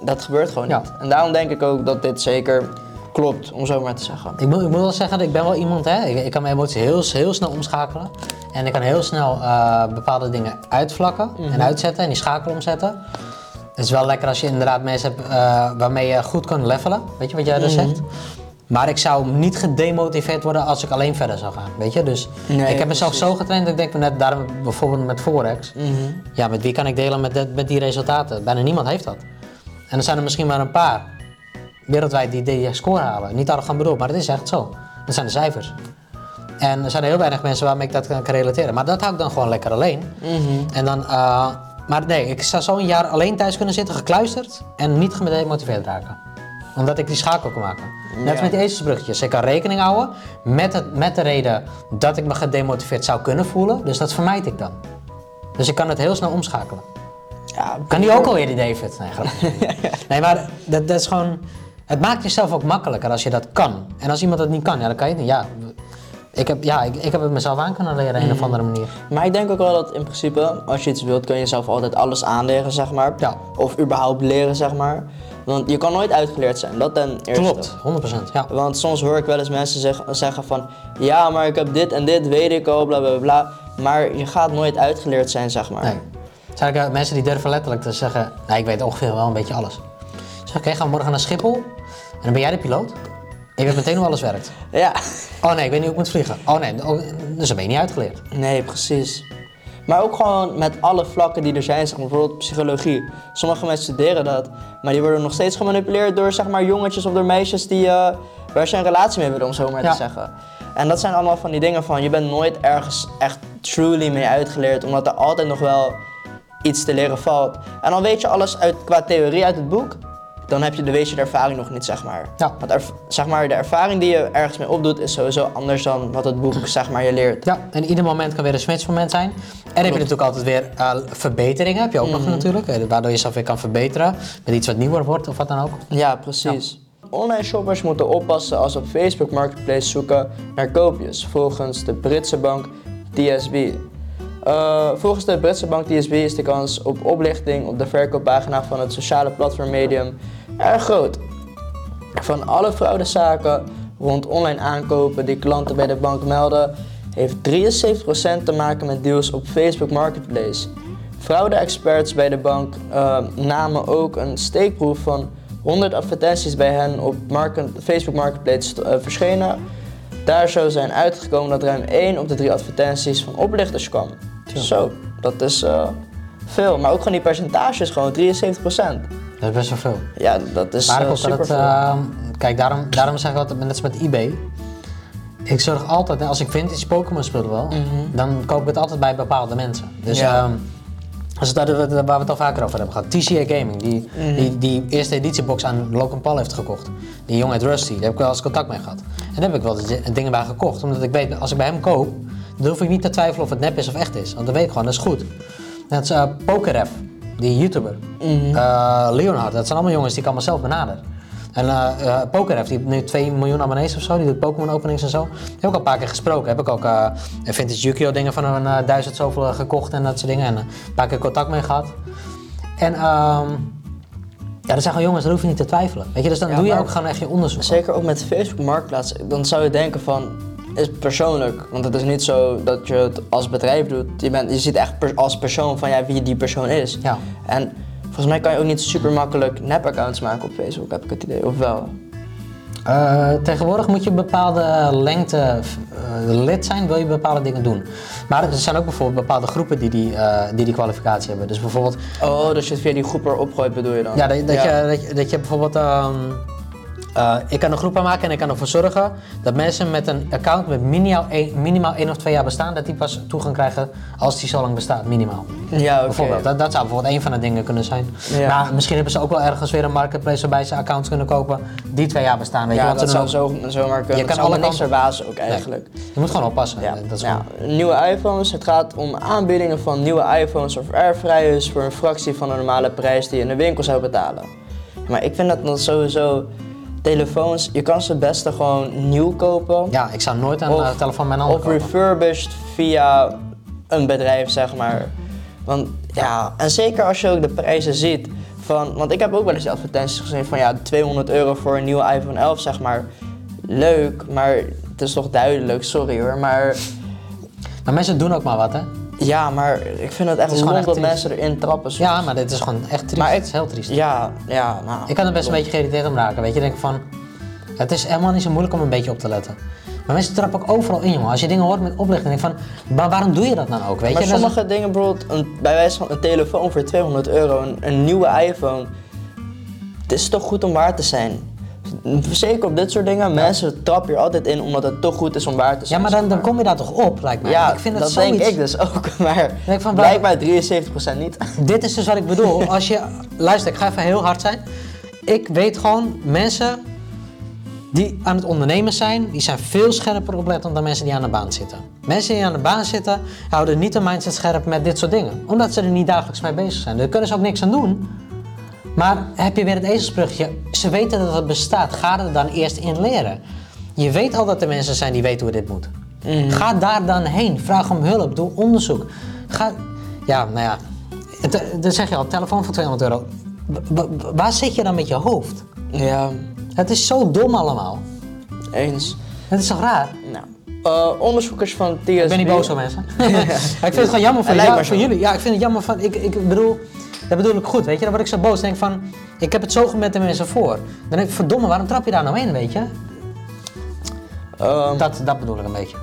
Dat gebeurt gewoon Ja. niet. En daarom denk ik ook dat dit zeker Klopt, om zo maar te zeggen. Ik moet, ik moet wel zeggen, dat ik ben wel iemand, hè, ik, ik kan mijn emoties heel, heel snel omschakelen. En ik kan heel snel eh, bepaalde dingen uitvlakken en uitzetten en die schakel omzetten. Het is wel lekker als je inderdaad mensen hebt eh, waarmee je goed kan levelen, weet je wat jij dus zegt. Maar ik zou niet gedemotiveerd worden als ik alleen verder zou gaan, weet je. Dus Nee, ik heb mezelf zo getraind dat ik denk, net daarom bijvoorbeeld met Forex. Ja, met wie kan ik delen met, met die resultaten? Bijna niemand heeft dat. En er zijn er misschien maar een paar wereldwijd die die score halen. Niet arrogant bedoeld, maar het is echt zo. Dat zijn de cijfers. En er zijn er heel weinig mensen waarmee ik dat kan, relateren. Maar dat hou ik dan gewoon lekker alleen. En dan, eh, maar nee, ik zou zo een jaar alleen thuis kunnen zitten, gekluisterd en niet gedemotiveerd raken. Omdat ik die schakel kan maken. Net als Ja. met die ezelsbruggetjes. Ik kan rekening houden met, het, met de reden dat ik me gedemotiveerd zou kunnen voelen. Dus dat vermijd ik dan. Dus ik kan het heel snel omschakelen. Ja, Kan die ook alweer die David? Nee, nee maar dat, dat is gewoon... Het maakt jezelf ook makkelijker als je dat kan. En als iemand dat niet kan, ja, dan kan je het niet. Ja, ik heb, ja, ik, ik heb het mezelf aan kunnen leren op een of andere manier. Maar ik denk ook wel dat in principe, als je iets wilt, kun je jezelf altijd alles aanleren, zeg maar. Ja. Of überhaupt leren, zeg maar. Want je kan nooit uitgeleerd zijn, dat ten eerste. Klopt, 100%. Ja. Want soms hoor ik wel eens mensen zeg- zeggen van... Ja, maar ik heb dit en dit, weet ik al, bla bla bla. Maar je gaat nooit uitgeleerd zijn, zeg maar. Nee. Er zijn ook eh, mensen die durven letterlijk te zeggen... Nee, ik weet ongeveer wel een beetje alles. Oké, gaan we morgen naar Schiphol. En dan ben jij de piloot. En je weet meteen hoe alles werkt. Ja, Oh nee, ik weet niet hoe ik moet vliegen. Oh nee, oh, dus dan ben je niet uitgeleerd. nee, precies. Maar ook gewoon met alle vlakken die er zijn, zeg maar, bijvoorbeeld psychologie. Sommige mensen studeren dat, maar die worden nog steeds gemanipuleerd door zeg maar, jongetjes of door meisjes die, eh, waar ze een relatie mee willen, om zo maar Ja. te zeggen. En dat zijn allemaal van die dingen van, je bent nooit ergens echt truly mee uitgeleerd, omdat er altijd nog wel iets te leren valt. En dan weet je alles uit, qua theorie uit het boek, dan heb je, dan weet je de ervaring nog niet, zeg maar. Ja. Want erv- zeg maar, de ervaring die je ergens mee opdoet, is sowieso anders dan wat het boek zeg maar, je leert. Ja, en ieder moment kan weer een switchmoment zijn. En dan heb je natuurlijk altijd weer eh, verbeteringen, heb je ook nog natuurlijk. eh, Waardoor je jezelf weer kan verbeteren met iets wat nieuwer wordt of wat dan ook. Ja, precies. Online shoppers moeten oppassen als ze op Facebook Marketplace zoeken naar koopjes, volgens de Britse bank DSB. Eh, volgens de Britse bank DSB is de kans op oplichting op de verkooppagina van het sociale platform Medium erg groot. Van alle fraudezaken rond online aankopen die klanten bij de bank melden, heeft 73% te maken met deals op Facebook Marketplace. Fraude-experts bij de bank eh, namen ook een steekproef van 100 advertenties bij hen op Facebook Marketplace eh, verschenen. Daar zou zijn uitgekomen dat ruim 1 op de 3 advertenties van oplichters kwam. Zo, dat is eh, veel. Maar ook gewoon die percentages, gewoon 73%. Dat is best wel veel. Ja, dat is Maar eh, ik dat het, superveel. eh, kijk, daarom, daarom zeg ik altijd, net als met eBay. Ik zorg altijd, als ik vintage Pokémon speel wel, dan koop ik het altijd bij bepaalde mensen. Dus Mhm. Ja. ehm, als het, daar- waar we het al vaker over hebben gehad, TCA Gaming, die, Mhm. die, die eerste editiebox aan Logan Paul heeft gekocht. Die jongen uit Rusty, daar heb ik wel eens contact mee gehad. En daar heb ik wel dingen bij gekocht, omdat ik weet, als ik bij hem koop, dan hoef ik niet te twijfelen of het nep is of echt is. Want dan weet ik gewoon, dat is goed. Net als uh, die YouTuber. Leonhard, dat zijn allemaal jongens die ik allemaal zelf benader. En eh eh, Pokeref, die heeft nu 2 miljoen abonnees of zo, die doet Pokémon openings en zo. Die heb ik al een paar keer gesproken. Heb ik ook eh vintage Yu-Gi-Oh dingen van een duizend zoveel gekocht en dat soort dingen. En een paar keer contact mee gehad. En ehm ja, dat zijn gewoon jongens, daar hoef je niet te twijfelen. Weet je, dus dan Ja, doe je ook gewoon echt je onderzoek. Zeker ook met Facebook Marktplaats, dan zou je denken van, is persoonlijk. Want het is niet zo dat je het als bedrijf doet. Je, bent, je ziet echt per- als persoon van ja, wie die persoon is. Ja. En volgens mij kan je ook niet super makkelijk nep-accounts maken op Facebook, heb ik het idee. Of wel? Eh, tegenwoordig moet je een bepaalde lengte eh, lid zijn, wil je bepaalde dingen doen. Maar er zijn ook bijvoorbeeld bepaalde groepen die die, eh, die, die kwalificatie hebben. Dus bijvoorbeeld Oh, dus je het via die groep erop gooit bedoel je dan? Ja, dat, dat, Je, dat, je, dat je bijvoorbeeld. ehm, eh, ik kan een groep aanmaken en ik kan ervoor zorgen dat mensen met een account met minimaal één, minimaal één of twee jaar bestaan, dat die pas toegang krijgen als die zo lang bestaat, minimaal. Ja, oké. Bijvoorbeeld, dat, dat zou bijvoorbeeld één van de dingen kunnen zijn. Ja. Maar misschien hebben ze ook wel ergens weer een marketplace waarbij ze accounts kunnen kopen die twee jaar bestaan. Weet je, Ja, want dat ze zou zo, zomaar kunnen. Je kan alle verbazen ook eigenlijk. Je moet gewoon oppassen. Ja, Dat is ja. gewoon- Nieuwe iPhones. Het gaat om aanbiedingen van nieuwe iPhones of airfryers voor een fractie van de normale prijs die je in de winkel zou betalen. Maar ik vind dat dan sowieso telefoons, je kan ze het beste gewoon nieuw kopen. ja, ik zou nooit een Of- eh, telefoon met een ander Of kopen. refurbished via een bedrijf, zeg maar. Want ja, en zeker als je ook de prijzen ziet van, want ik heb ook wel eens advertenties gezien van ja, 200 euro voor een nieuwe iPhone 11, zeg maar. Leuk, maar het is toch duidelijk, sorry hoor. Maar Maar mensen doen ook maar wat, hè? Ja, maar ik vind het echt is gewoon lomp echt dat triest. mensen erin trappen. soms. Ja, maar dit is gewoon echt triest. Maar ik- het is heel triest. Ja, ja, nou. Ik kan er best een beetje geïrriteerd om raken, weet je. Ik denk van, het is helemaal niet zo moeilijk om een beetje op te letten. Maar mensen trappen ook overal in, jongen. Als je dingen hoort met oplichting, denk ik van, maar waarom doe je dat dan ook, weet Maar je? Is- sommige dingen, bijvoorbeeld een, bij wijze van een telefoon voor 200 euro, een, een nieuwe iPhone. Het is toch goed om waar te zijn. Zeker op dit soort dingen, mensen trappen hier altijd in omdat het toch goed is om waar te Ja, zijn. maar dan, dan kom je daar toch op, lijkt mij. Ja, ik vind dat zoiets... denk ik dus ook, maar Denk van, blijkbaar 73% niet. Dit is dus wat ik bedoel. Als je, luister, ik ga even heel hard zijn. Ik weet gewoon, mensen die aan het ondernemen zijn, die zijn veel scherper oplettend dan mensen die aan de baan zitten. Mensen die aan de baan zitten, houden niet een mindset scherp met dit soort dingen. Omdat ze er niet dagelijks mee bezig zijn. Daar kunnen ze ook niks aan doen. Maar heb je weer het ezelsbruggetje, ze weten dat het bestaat. Ga er dan eerst in leren. Je weet al dat er mensen zijn die weten hoe dit moet. Ga daar dan heen. Vraag om hulp. Doe onderzoek. Ga... Ja, nou ja. Dan zeg je al, telefoon voor 200 euro. Waar zit je dan met je hoofd? Ja, Het is zo dom allemaal. eens. Het is toch raar? Nou, eh, onderzoekers van TSB... Ik ben niet boos op mensen. ik vind het gewoon jammer zo. jullie. Ja, ik vind het jammer van... Ik, ik bedoel... Dat bedoel ik goed, weet je. Dan word ik zo boos. denk van... Ik heb het zo met de mensen voor. Dan denk ik, verdomme, waarom trap je daar nou heen, weet je? Ehm, Dat, dat bedoel ik een beetje.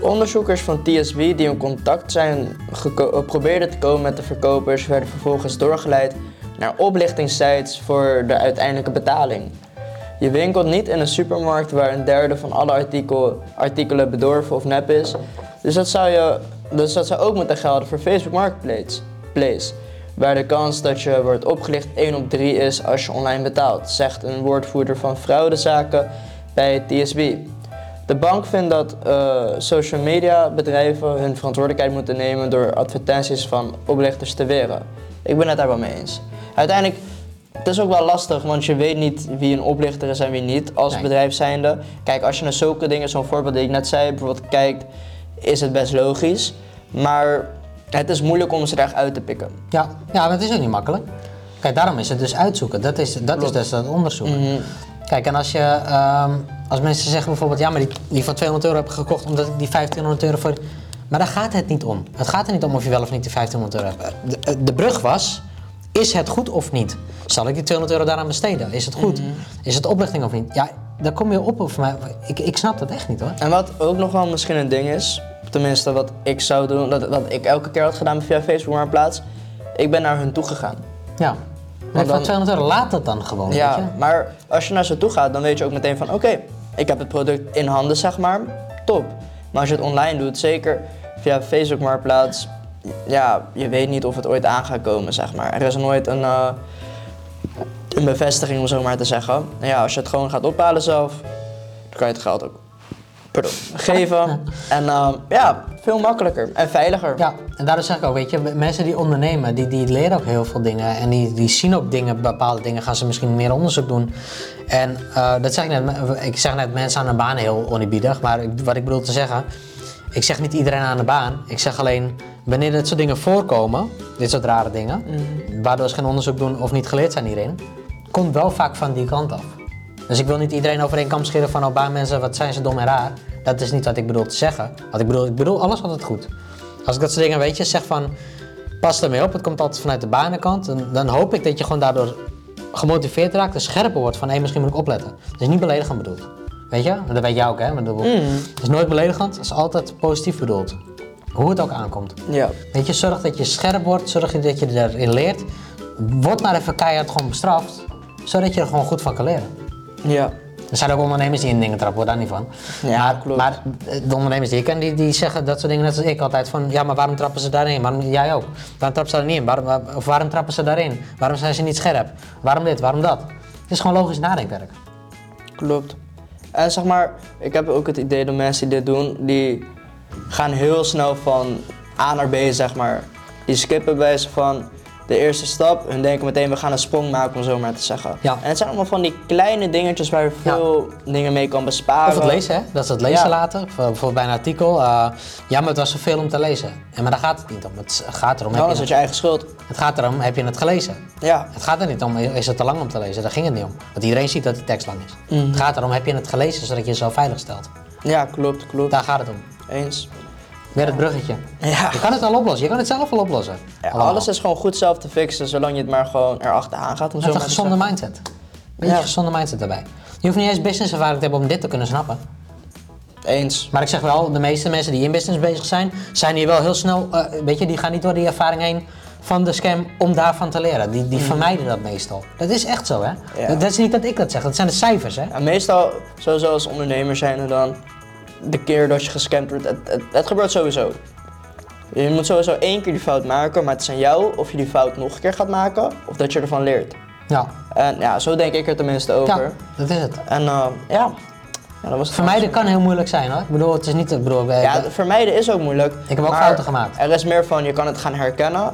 Onderzoekers van TSB die in contact zijn eh, probeerden te komen met de verkopers, werden vervolgens doorgeleid naar oplichtingssites voor de uiteindelijke betaling. Je winkelt niet in een supermarkt waar een derde van alle artikel, artikelen bedorven of nep is. Dus dat, zou je, dus dat zou ook moeten gelden voor Facebook Marketplace, Place, waar de kans dat je wordt opgelicht 1 op 3 is als je online betaalt, zegt een woordvoerder van fraudezaken bij TSB. De bank vindt dat eh, social media bedrijven hun verantwoordelijkheid moeten nemen door advertenties van oplichters te weren. Ik ben het daar wel mee eens. Uiteindelijk, het is ook wel lastig, want je weet niet wie een oplichter is en wie niet als Nee. bedrijf zijnde. Kijk, als je naar zulke dingen, zo'n voorbeeld die ik net zei, bijvoorbeeld kijkt, is het best logisch. Maar het is moeilijk om ze er echt uit te pikken. Ja, ja, het is ook niet makkelijk. Kijk, daarom is het dus uitzoeken. Dat is, dat is dus dat onderzoek. Mhm. Kijk, en als je, ehm, als mensen zeggen bijvoorbeeld, ja, maar die, die van 200 euro heb ik gekocht omdat ik die 1500 euro voor. Maar daar gaat het niet om. Het gaat er niet om of je wel of niet die 1500 euro hebt. De, de brug was, is het goed of niet? Zal ik die 200 euro daaraan besteden? Is het goed? Is het oplichting of niet? Ja, daar kom je op. Of. Ik, ik snap dat echt niet hoor. En wat ook nog wel misschien een ding is, tenminste wat ik zou doen, dat, wat ik elke keer had gedaan via Facebook Marktplaats, ik ben naar hun toe gegaan. Ja. Maar dan- van 200 euro, laat het dan gewoon. weet je? Ja, maar als je naar ze toe gaat, dan weet je ook meteen van oké, ik heb het product in handen, zeg maar. Top. Maar als je het online doet, zeker via Facebook Marktplaats, ja, je weet niet of het ooit aan gaat komen, zeg maar. Er is nooit een, eh, een bevestiging, om zo maar te zeggen. En ja, als je het gewoon gaat ophalen zelf, dan kan je het geld ook pardon, geven. En eh, ja, veel makkelijker en veiliger. Ja, en daarom zeg ik ook, weet je, mensen die ondernemen, die, die leren ook heel veel dingen. En die, die zien ook dingen, bepaalde dingen, gaan ze misschien meer onderzoek doen. En eh, dat zeg ik net, ik zeg net mensen aan de baan heel oneerbiedig. Maar ik- wat ik bedoel te zeggen, ik zeg niet iedereen aan de baan. Ik zeg alleen, wanneer dit soort dingen voorkomen, dit soort rare dingen, waardoor ze geen onderzoek doen of niet geleerd zijn hierin, komt wel vaak van die kant af. Dus ik wil niet iedereen over één kam scheren van oh baan mensen, wat zijn ze dom en raar. Dat is niet wat ik bedoel te zeggen. Wat ik bedoel, ik bedoel alles altijd goed. Als ik dat soort dingen weet je, zeg van pas ermee op, het komt altijd vanuit de banenkant. En dan hoop ik dat je gewoon daardoor gemotiveerd raakt en scherper wordt van hé, misschien moet ik opletten. Het is niet beledigend bedoeld. Weet je? Dat weet jij ook hè. Dat Het is nooit beledigend, het is altijd positief bedoeld. Hoe het ook aankomt. Ja. Weet je, zorg dat je scherp wordt, zorg dat je erin leert. Word maar even keihard gewoon bestraft, zodat je er gewoon goed van kan leren. Ja. Er zijn ook ondernemers die in dingen trappen, hoor, daar niet van. Ja, maar, klopt. maar eh, de ondernemers die ik ken, die, die zeggen dat soort dingen net als ik altijd. Van, ja, maar waarom trappen ze daarin? Waarom, jij ook. Waarom trappen ze daar niet in? Waarom, waar- of waarom trappen ze daarin? Waarom zijn ze niet scherp? Waarom dit? Waarom dat? Het is gewoon logisch nadenkwerk. Klopt. En zeg maar, ik heb ook het idee dat mensen die dit doen, die gaan heel snel van A naar B, zeg maar. Die skippen bij ze van, de eerste stap. Hun denken meteen, we gaan een sprong maken, om zo maar te zeggen. Ja. En het zijn allemaal van die kleine dingetjes waar je veel dingen mee kan besparen. Of het lezen, hè? Dat ze het lezen Ja. laten. Voor- Bijvoorbeeld bij een artikel. eh, ja, maar het was zoveel om te lezen. En maar daar gaat het niet om. Het gaat erom, heb Nou, dat is het, je eigen schuld. het gaat erom, heb je het gelezen? Ja. Het gaat er niet om, is het te lang om te lezen? Daar ging het niet om. Want iedereen ziet dat die tekst lang is. Mhm. Het gaat erom, heb je het gelezen zodat je jezelf veilig stelt? Ja, klopt, klopt. Daar gaat het om. Eens. Weer het bruggetje. Ja. Je kan het al oplossen, je kan het zelf wel oplossen. Ja, alles is gewoon goed zelf te fixen, zolang je het maar gewoon erachteraan gaat. Om zo Met een gezonde mindset. Beetje Ja. gezonde mindset daarbij. Je hoeft niet eens business ervaring te hebben om dit te kunnen snappen. Eens. Maar ik zeg wel, de meeste mensen die in business bezig zijn, zijn hier wel heel snel, eh, weet je, die gaan niet door die ervaring heen van de scam om daarvan te leren. Die, die vermijden dat meestal. Dat is echt zo, hè? Ja. Dat, dat is niet dat ik dat zeg, dat zijn de cijfers, hè? Ja, meestal, sowieso als ondernemer zijn er dan, de keer dat je gescamd wordt, het, het, het gebeurt sowieso. Je moet sowieso één keer die fout maken, maar het is aan jou of je die fout nog een keer gaat maken, of dat je ervan leert. Ja, En ja, zo denk ik er tenminste over. ja dat is het. En eh, ja. ja, dat was het Vermijden kan heel moeilijk zijn, hoor. Ik bedoel, het is niet, ik bedoel, eh, Ja, vermijden is ook moeilijk. Ik heb ook fouten gemaakt. Er is meer van, je kan het gaan herkennen.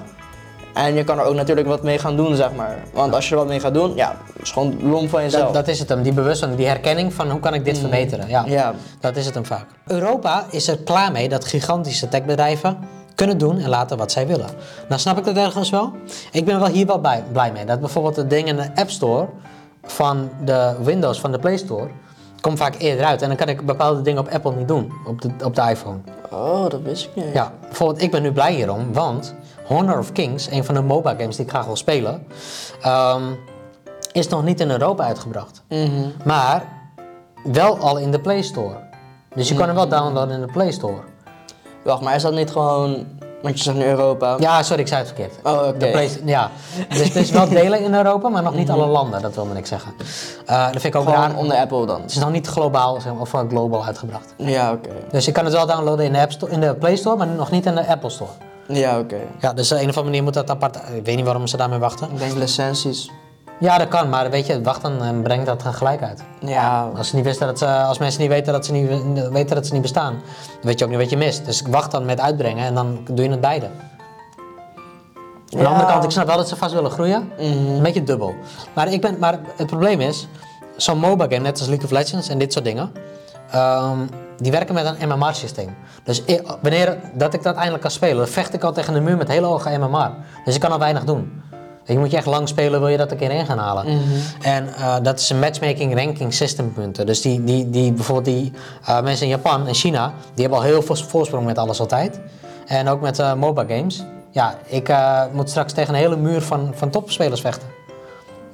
En je kan er ook natuurlijk wat mee gaan doen, zeg maar. Want als je er wat mee gaat doen, ja, is gewoon lom van jezelf. dat, dat is het hem, die bewustwording, die herkenning van hoe kan ik dit verbeteren. Ja, Mm. Ja. dat is het hem vaak. Europa is er klaar mee dat gigantische techbedrijven kunnen doen en laten wat zij willen. Nou snap ik dat ergens wel. Ik ben wel hier wel bij, blij mee. Dat bijvoorbeeld het ding in de App Store van de Windows, van de Play Store, komt vaak eerder uit. En dan kan ik bepaalde dingen op Apple niet doen, op de, op de iPhone. Oh, dat wist ik niet. Ja, bijvoorbeeld ik ben nu blij hierom, want Honor of Kings, een van de MOBA games die ik graag wil spelen, ehm, is nog niet in Europa uitgebracht. Mhm. Maar wel al in de Play Store. Dus je kan hem wel downloaden in de Play Store. Wacht, maar is dat niet gewoon, want je zegt nu Europa. Ja, sorry, ik zei het verkeerd. Oh, oké. De Play, ja. Dus het is wel delen in Europa, maar nog niet alle landen, dat wilde ik zeggen. Eh, dat vind ik ook Gewoon raar. onder Apple dan. Het is nog niet globaal zeg maar, of eh, global uitgebracht. Ja, oké. Dus je kan het wel downloaden in de, App Store, in de Play Store, maar nog niet in de Apple Store. Ja, oké. Ja, dus op een of andere manier moet dat apart. Ik weet niet waarom ze daarmee wachten. Ik denk licenties. Ja, dat kan, maar weet je, wacht dan en breng dat gelijk uit. Ja, Als, ze niet wisten dat ze, als mensen niet weten dat ze niet, weten dat ze niet bestaan, dan weet je ook niet wat je mist. Dus wacht dan met uitbrengen en dan doe je het beide. Aan de andere kant, ik snap wel dat ze vast willen groeien. Mhm. Een beetje dubbel. Maar, ik ben, maar het probleem is, zo'n MOBA game, net als League of Legends en dit soort dingen, ehm, die werken met een MMR-systeem. Dus i- wanneer dat ik dat eindelijk kan spelen, dan vecht ik al tegen de muur met hele hoge MMR. Dus ik kan al weinig doen. Je moet je echt lang spelen, wil je dat een keer in gaan halen. Mhm. En eh, dat is een matchmaking ranking system punten. Dus die, die, die, bijvoorbeeld die eh, mensen in Japan en China, die hebben al heel veel voorsprong met alles altijd. En ook met eh MOBA games. Ja, ik moet straks tegen een hele muur van, van topspelers vechten.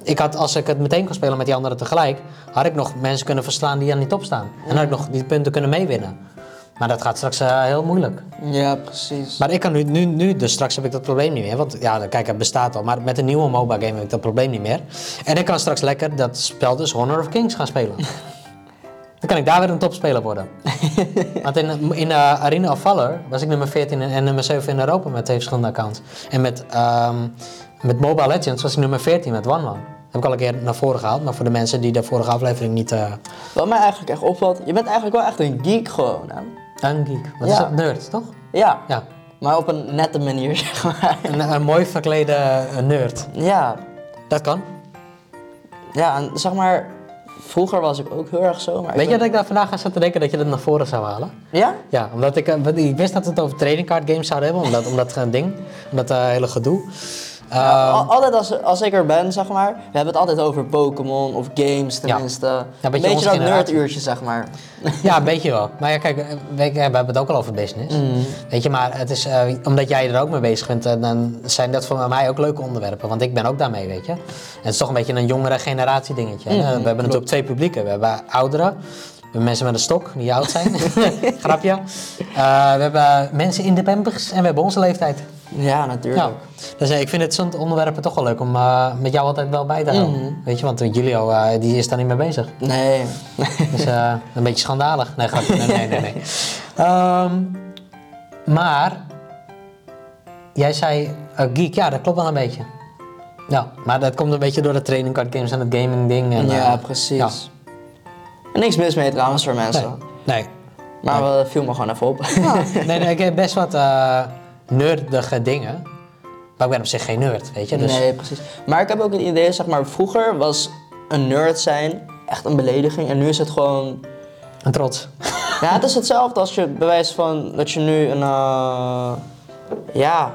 Ik had, als ik het meteen kon spelen met die anderen tegelijk, had ik nog mensen kunnen verslaan die aan die top staan. En had ik nog die punten kunnen meewinnen. Maar dat gaat straks eh, heel moeilijk. ja, precies. Maar ik kan nu, nu, nu, dus straks heb ik dat probleem niet meer. Want ja, kijk, het bestaat al. Maar met een nieuwe MOBA game heb ik dat probleem niet meer. En ik kan straks lekker dat spel dus Honor of Kings gaan spelen. Dan kan ik daar weer een topspeler worden. Want in, in eh, Arena of Valor was ik nummer 14 en, en nummer 7 in Europa met twee verschillende accounts. En met, ehm, met Mobile Legends was ik nummer 14 met One Man. Heb ik al een keer naar voren gehaald, maar voor de mensen die de vorige aflevering niet... eh Wat mij eigenlijk echt opvalt, je bent eigenlijk wel echt een geek gewoon, hè? een geek. Wat is Ja. dat? Nerd, toch? Ja, Ja. maar op een nette manier, zeg maar. Een, een mooi verklede eh, nerd. Ja, Dat kan. ja, en zeg maar, vroeger was ik ook heel erg zo, maar... Weet je ben- dat ik daar vandaag aan zat te denken dat je dat naar voren zou halen? Ja? Ja, omdat ik, eh, ik wist dat we het over trading card games zouden hebben, omdat, omdat het ding, omdat dat hele gedoe. Ja, Ehm, al- altijd als, als ik er ben, zeg maar, we hebben het altijd over Pokémon of games tenminste. Ja, een beetje beetje dat nerduurtje, zeg maar. ja, een beetje wel. Maar ja, kijk, we hebben het ook al over business. Weet je, maar het is, eh, omdat jij er ook mee bezig bent, eh, dan zijn dat voor mij ook leuke onderwerpen. Want ik ben ook daarmee, weet je. En het is toch een beetje een jongere generatie dingetje. hè. we hebben natuurlijk twee publieken. We hebben ouderen. We hebben mensen met een stok, die oud zijn. Grapje. Eh, we hebben mensen in de pampers en we hebben onze leeftijd. Ja, natuurlijk. Ja, dus eh, ik vind het zo'n onderwerpen toch wel leuk om eh, met jou altijd wel bij te houden. Weet je, want Julio eh, die is daar niet mee bezig. Nee. Dus eh, een beetje schandalig. Nee, grapje. nee, nee, nee. nee. Ehm, maar, jij zei geek, ja dat klopt wel een beetje. Ja, maar dat komt een beetje door de training card games en het gaming ding. En, ja, precies. ja. En niks mis mee trouwens voor mensen. Nee. nee. Maar we viel me gewoon even op. Nee, nee, ik heb best wat nerdige dingen. Maar ik ben op zich geen nerd, weet je. Dus Nee, precies. Maar ik heb ook het idee, zeg maar, vroeger was een nerd zijn echt een belediging. En nu is het gewoon... een trots. Ja, het is hetzelfde als je bewijst van dat je nu een... eh, ja,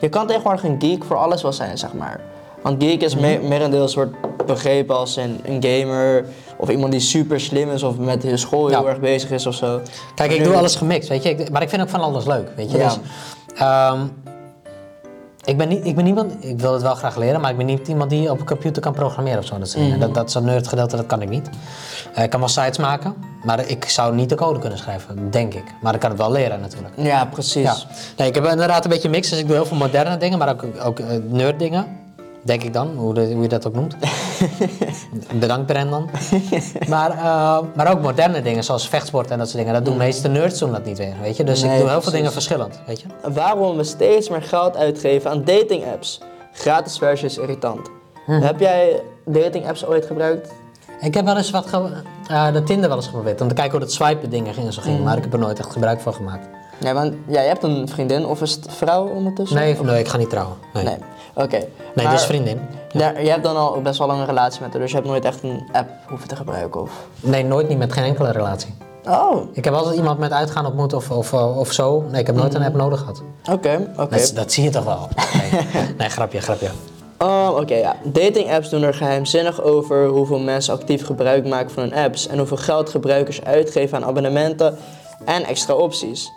je kan tegenwoordig een geek voor alles wel zijn, zeg maar. Want geek is me merendeels wordt begrepen als een, een gamer... Of iemand die super slim is of met de school heel Ja. erg bezig is of zo. Kijk, Maar ik nu- doe alles gemixt, weet je. Ik, maar ik vind ook van alles leuk, weet je. Ja. Dus, ehm, ik, ben niet, ik ben niemand, ik wil het wel graag leren, maar ik ben niet iemand die op een computer kan programmeren of zo. Dat, soort dingen. dat, dat zo'n nerd gedeelte, dat kan ik niet. Eh, ik kan wel sites maken, maar ik zou niet de code kunnen schrijven, denk ik. Maar ik kan het wel leren natuurlijk. Ja, precies. Ja. Nee, ik heb inderdaad een beetje mix, dus ik doe heel veel moderne dingen, maar ook, ook eh, nerd dingen. Denk ik dan, hoe, de- hoe je dat ook noemt. Bedankt Brendan. maar, eh, maar ook moderne dingen, zoals vechtsport en dat soort dingen. Dat doen de meeste nerds doen dat niet weer, weet je. Dus ik doe heel veel dingen verschillend, weet je. Waarom we steeds meer geld uitgeven aan dating apps. Gratis versie is irritant. Hm. Heb jij dating apps ooit gebruikt? Ik heb wel eens wat eh, de Tinder wel eens geprobeerd, om te kijken hoe dat swipen dingen ging en zo ging. Hm. Maar ik heb er nooit echt gebruik van gemaakt. Ja, want ja, je hebt een vriendin of is het vrouw ondertussen? Nee, nee ik ga niet trouwen. Nee, Nee, oké. nee Maar dus vriendin. daar- je hebt dan al best wel lang een relatie met haar, dus je hebt nooit echt een app hoeven te gebruiken of... Nee, nooit niet met geen enkele relatie. Oh, Ik heb altijd iemand met uitgaan ontmoet of, of, eh, of zo. Nee, ik heb nooit een app nodig gehad. oké, oké. Dat, dat zie je toch wel? Nee, nee grapje, grapje. Oh, oké, ja. Dating apps doen er geheimzinnig over hoeveel mensen actief gebruik maken van hun apps en hoeveel geld gebruikers uitgeven aan abonnementen en extra opties.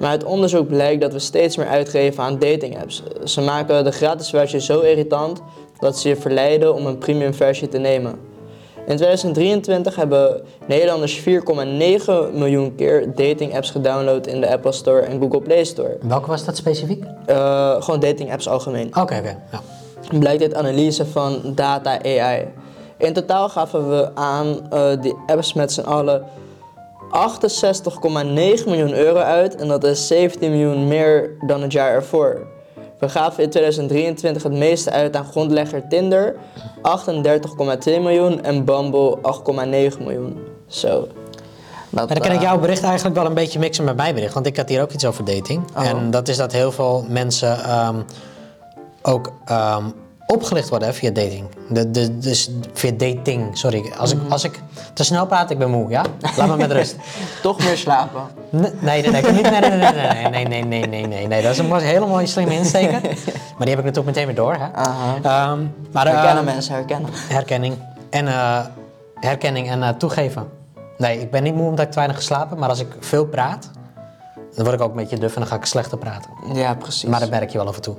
Maar uit onderzoek blijkt dat we steeds meer uitgeven aan dating apps. Ze maken de gratis versie zo irritant dat ze je verleiden om een premium versie te nemen. In 2023 hebben Nederlanders 4,9 miljoen keer dating apps gedownload in de Apple Store en Google Play Store. Welke was dat specifiek? Eh, gewoon dating apps algemeen Oké, oké. Ja. blijkt uit analyse van data AI. In totaal gaven we aan eh, die apps met z'n allen 68,9 miljoen euro uit en dat is 17 miljoen meer dan het jaar ervoor. We gaven in 2023 het meeste uit aan grondlegger Tinder, 38,2 miljoen en Bumble 8,9 miljoen. Zo. Maar dan kan ik eh, jouw bericht eigenlijk wel een beetje mixen met mijn bericht. Want ik had hier ook iets over dating. Oh. En dat is dat heel veel mensen ehm, ook ehm, opgelicht worden hè, via dating. De, de, dus via dating, sorry. Als, ik, als ik te snel praat, ik ben moe, ja? Laat me met rust. Toch meer slapen. Nee, nee, nee, nee, nee, nee, nee, nee, nee, nee, nee, nee. Dat is een hele mooie slimme insteken. Maar die heb ik natuurlijk meteen weer door, hè? Ehm, maar, Herkennen ehm, mensen, herkennen. Herkenning. En eh, herkenning en eh, toegeven. Nee, ik ben niet moe omdat ik te weinig geslapen, maar als ik veel praat, dan word ik ook een beetje duf en dan ga ik slechter praten. Ja, precies. Maar dat merk je wel af en toe.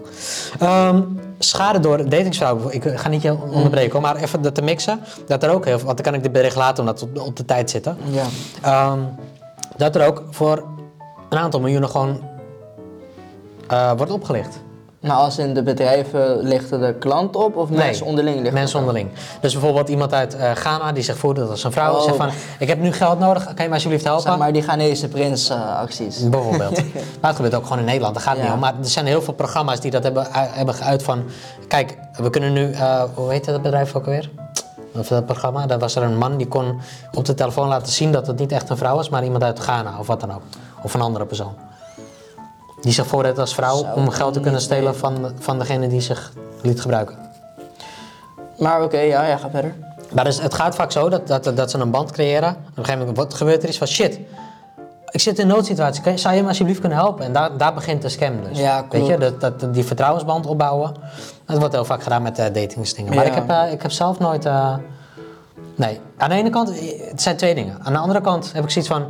Ehm, schade door datingsvrouwen. Ik ga niet je onderbreken, hoor, maar even dat te mixen. Dat er ook heel veel, want dan kan ik dit bericht laten omdat we op, op de tijd zitten. Ja. Ehm, dat er ook voor een aantal miljoenen gewoon eh, wordt opgelicht. Nou, als in de bedrijven lichten de klant op of mensen onderling lichten? Mensen onderling. Dus bijvoorbeeld iemand uit eh, Ghana die zich voert als een vrouw. Oh. Zegt van, ik heb nu geld nodig, kan je me alsjeblieft helpen? Zeg maar die Ghanese prins eh, acties. Bijvoorbeeld. maar het gebeurt ook gewoon in Nederland, daar gaat het Ja. niet om. Maar er zijn heel veel programma's die dat hebben, hebben geuit van... Kijk, we kunnen nu... eh, hoe heet dat bedrijf ook alweer? Of dat programma? Daar was er een man die kon op de telefoon laten zien dat het niet echt een vrouw was, maar iemand uit Ghana of wat dan ook. Of een andere persoon. Die zich voordeed als vrouw Zou om geld te kunnen stelen van, van degene die zich liet gebruiken. Maar oké, ja, ja, ga verder. Maar dus, het gaat vaak zo dat, dat, dat ze een band creëren. Op een gegeven moment wat gebeurt er iets van shit. Ik zit in een noodsituatie. Kan zou je me alsjeblieft kunnen helpen? En daar, daar begint de scam dus. Ja, Weet je, dat, dat, die vertrouwensband opbouwen. Dat wordt heel vaak gedaan met uh, datingsdingen. Maar Ja. ik, heb, eh, ik heb zelf nooit... eh, nee, aan de ene kant, het zijn twee dingen. Aan de andere kant heb ik zoiets van...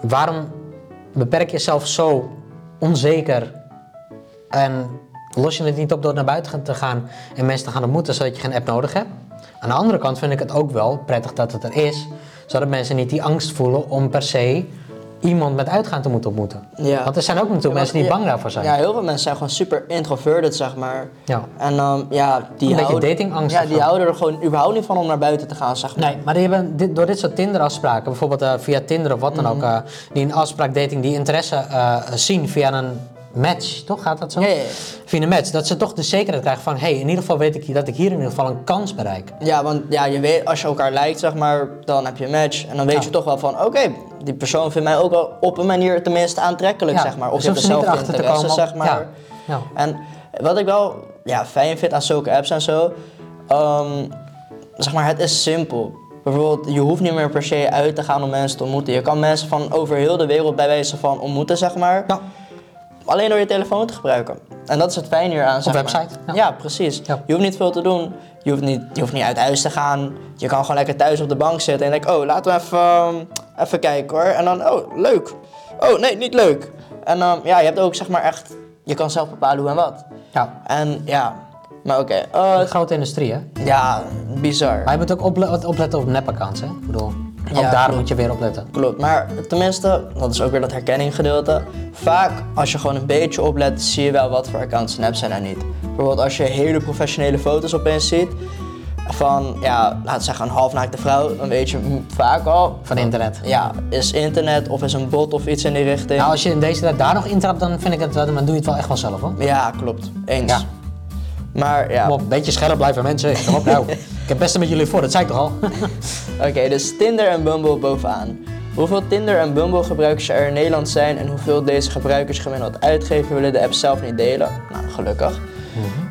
Waarom beperk je jezelf zo onzeker en los je het niet op door naar buiten te gaan en mensen te gaan ontmoeten zodat je geen app nodig hebt? Aan de andere kant vind ik het ook wel prettig dat het er is, zodat mensen niet die angst voelen om per se iemand met uitgaan te moeten ontmoeten. Ja. Want er zijn ook natuurlijk mensen die Ja, bang daarvoor zijn. Ja, heel veel mensen zijn gewoon super introverted, zeg maar. Ja. En um, ja, die Een beetje datingangst Ja, die houden er gewoon überhaupt niet van om naar buiten te gaan, zeg maar. Nee, maar die hebben dit, door dit soort Tinder-afspraken, bijvoorbeeld eh, via Tinder of wat dan ook, Mhm. eh, die een afspraak dating, die interesse eh, zien via een match, toch? Gaat dat zo? Ja, ja, ja. Via een match, dat ze toch de zekerheid krijgen van, hé, hey, in ieder geval weet ik dat ik hier in ieder geval een kans bereik. Ja, want ja, je weet, als je elkaar lijkt, zeg maar, dan heb je een match. En dan weet je toch wel van, oké, die persoon vindt mij ook wel op een manier tenminste aantrekkelijk, zeg maar. Of dus je hebt dezelfde interesse, komen. zeg maar. Ja, ja. En Wat ik wel ja, fijn vind aan zulke apps en zo, ehm, zeg maar, het is simpel. Bijvoorbeeld, je hoeft niet meer per se uit te gaan om mensen te ontmoeten. Je kan mensen van over heel de wereld bij wijze van ontmoeten, zeg maar. Ja. Alleen door je telefoon te gebruiken. En dat is het fijne hier aan. Zeg website, ja. Ja. precies. Ja. Je hoeft niet veel te doen. Je hoeft niet, je hoeft niet uit huis te gaan. Je kan gewoon lekker thuis op de bank zitten en denk, oh, laten we even, ehm, even kijken hoor. En dan, oh, leuk. Oh, nee, niet leuk. En um, ja, je hebt ook zeg maar echt, je kan zelf bepalen hoe en wat. Ja. En ja, maar oké. eh, Een grote industrie, hè? ja, bizar. Maar je moet ook ople- opletten op nepaccounts, hè? Ik bedoel, ook Ja, daar klopt. moet je weer opletten. Klopt, maar tenminste, dat is ook weer dat herkenninggedeelte. Vaak, als je gewoon een beetje oplet, zie je wel wat voor accounts en apps zijn er niet. Bijvoorbeeld als je hele professionele foto's opeens ziet van, ja, laten we zeggen een halfnaakte vrouw, dan weet je vaak al, Van internet. ja, is internet of is een bot of iets in die richting. Nou, als je in deze tijd daar nog intrapt, dan vind ik het, wel- dan doe je het wel echt wel zelf, hoor. Ja, klopt, eens. Ja. Maar ja, Kom op, een beetje scherp blijven mensen. Kom op nou. Ik heb best met jullie voor, dat zei ik toch al? Oké, dus Tinder en Bumble bovenaan. Hoeveel Tinder en Bumble gebruikers er in Nederland zijn en hoeveel deze gebruikers gemiddeld uitgeven, willen de app zelf niet delen. Nou, gelukkig.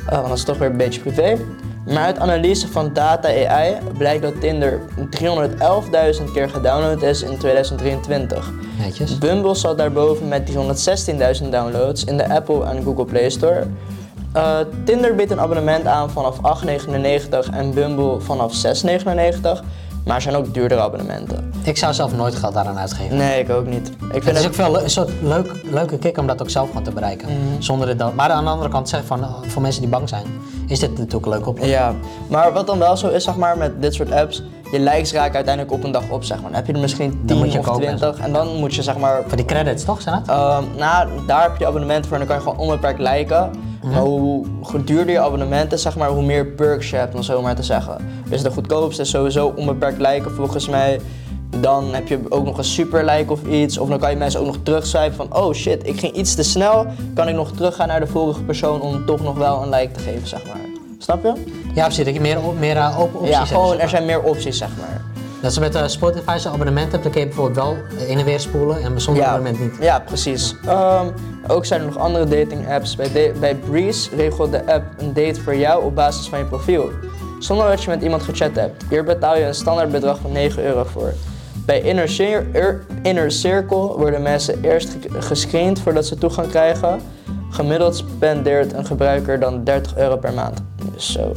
Eh, want dat is toch weer een beetje privé. Maar uit analyse van Data AI blijkt dat Tinder 311.000 keer gedownload is in 2023. Netjes. Bumble zat daarboven met 316.000 downloads in de Apple en Google Play Store. Eh, Tinder biedt een abonnement aan vanaf 8,99 en Bumble vanaf 6,99. Maar er zijn ook duurdere abonnementen. Ik zou zelf nooit geld daaraan uitgeven. Nee, ik ook niet. Ik Het vind is het, ook veel le- een soort leuk, leuke kick om dat ook zelf gewoon te bereiken. Zonder het dan. Maar aan de andere kant zeg van, eh, voor mensen die bang zijn, is dit natuurlijk een leuke oplossing. ja, maar wat dan wel zo is, zeg maar, met dit soort apps, je likes raken uiteindelijk op een dag op, zeg maar. Dan heb je er misschien 10 moet je of kopen en 20 en dan moet je, zeg maar, Voor die credits toch, zijn het? Ehm, nou, daar heb je abonnementen voor en dan kan je gewoon onbeperkt liken. Maar hoe duurder je abonnement is, zeg maar, hoe meer perks je hebt, om zo maar te zeggen. Dus de goedkoopste is sowieso onbeperkt liken volgens mij. Dan heb je ook nog een super like of iets. Of dan kan je mensen ook nog terugzwijpen van, oh shit, ik ging iets te snel. Kan ik nog teruggaan naar de vorige persoon om toch nog wel een like te geven, zeg maar. Snap je? Ja, precies. Dat je meer, op, meer eh, open opties ja, hebt, gewoon, zeg er zijn meer opties, zeg maar. Dat is met uh, Spotify als je een abonnement hebt, dan kun je bijvoorbeeld wel in en weer spoelen en zonder abonnement niet. Ja, precies. Ehm, ook zijn er nog andere dating apps. Bij, bij Breeze regelt de app een date voor jou op basis van je profiel. Zonder dat je met iemand gechat hebt. Hier betaal je een standaard bedrag van 9 euro voor. Bij Inner, Cir- Er- Inner Circle worden mensen eerst ge- gescreend voordat ze toegang krijgen. Gemiddeld spendeert een gebruiker dan 30 euro per maand. Dus zo.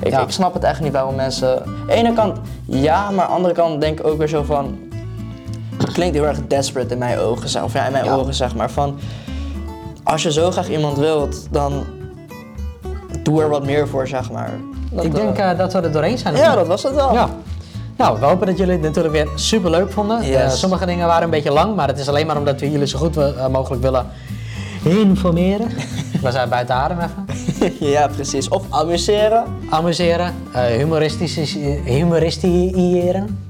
Ik, Ja. ik snap het echt niet waarom mensen. Aan de ene kant ja, maar aan de andere kant denk ik ook weer zo van. Het klinkt heel erg desperate in mijn ogen, of ja, in mijn Ja. ogen zeg maar. Van, als je zo graag iemand wilt, dan doe er wat meer voor, zeg maar. Dat, Ik denk eh, eh, dat we er doorheen zijn. ja, dat was het wel. Ja. Nou, we hopen dat jullie het natuurlijk weer super leuk vonden. Yes. Eh, sommige dingen waren een beetje lang, maar het is alleen maar omdat we jullie zo goed mogelijk willen informeren. we zijn buiten adem even. ja, precies. Of amuseren. Amuseren, eh humoristisch, humoristiëren.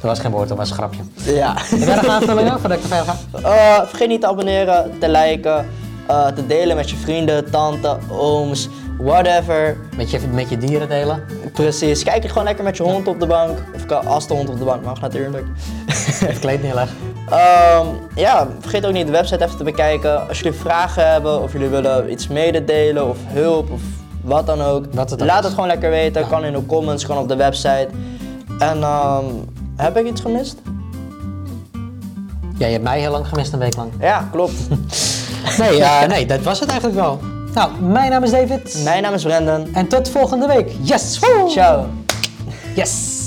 Dat was geen woord, dat was een grapje. Ja. Heb jij nog aanvullingen voordat ik te ver ga? Eh, vergeet niet te abonneren, te liken, eh, te delen met je vrienden, tante, ooms, whatever. Met je, met je dieren delen. Precies. Kijk het gewoon lekker met je hond op de bank. Of als de hond op de bank mag natuurlijk. Het kleed neerleggen. Ehm, ja, vergeet ook niet de website even te bekijken. Als jullie vragen hebben of jullie willen iets mededelen of hulp of wat dan ook. Het laat is. het gewoon lekker weten. Kan in de comments, kan op de website. En ehm, heb ik iets gemist? Ja, je hebt mij heel lang gemist, een week lang. Ja, klopt. Nee, eh, nee, dat was het eigenlijk wel. Nou, mijn naam is David. Mijn naam is Brendan. En tot volgende week. Yes! Ciao. Yes!